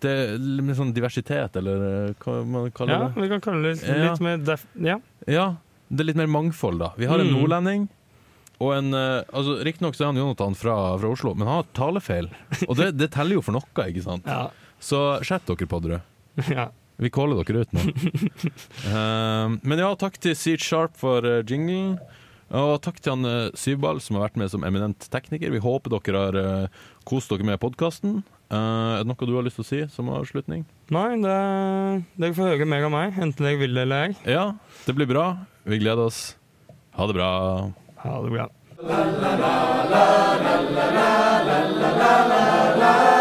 Det er litt sånn diversitet, eller eh, hva man kaller ja, det? vi kan kalle det Ja. litt mer def Ja. Ja, det er litt mer mangfold, da. Vi har en Mm. nordlending. Og en, eh, altså Riktignok er han Jonathan fra, fra Oslo, men han har talefeil. Og det, det teller jo for noe, ikke sant? Ja. Så skjerp dere, Podderud. ja. Vi caller dere ut nå. uh, men ja, takk til Seat Sharp for uh, jinglen. Og takk til han uh, Syvball som har vært med som eminent tekniker. Vi håper dere har uh, kost dere med podkasten. er det noe du har lyst til å si som avslutning? Nei, det, dere får høre mer av meg, enten dere vil det eller ei. Ja, det blir bra. Vi gleder oss. Ha det bra. Ha det bra. la la la la la la la la la la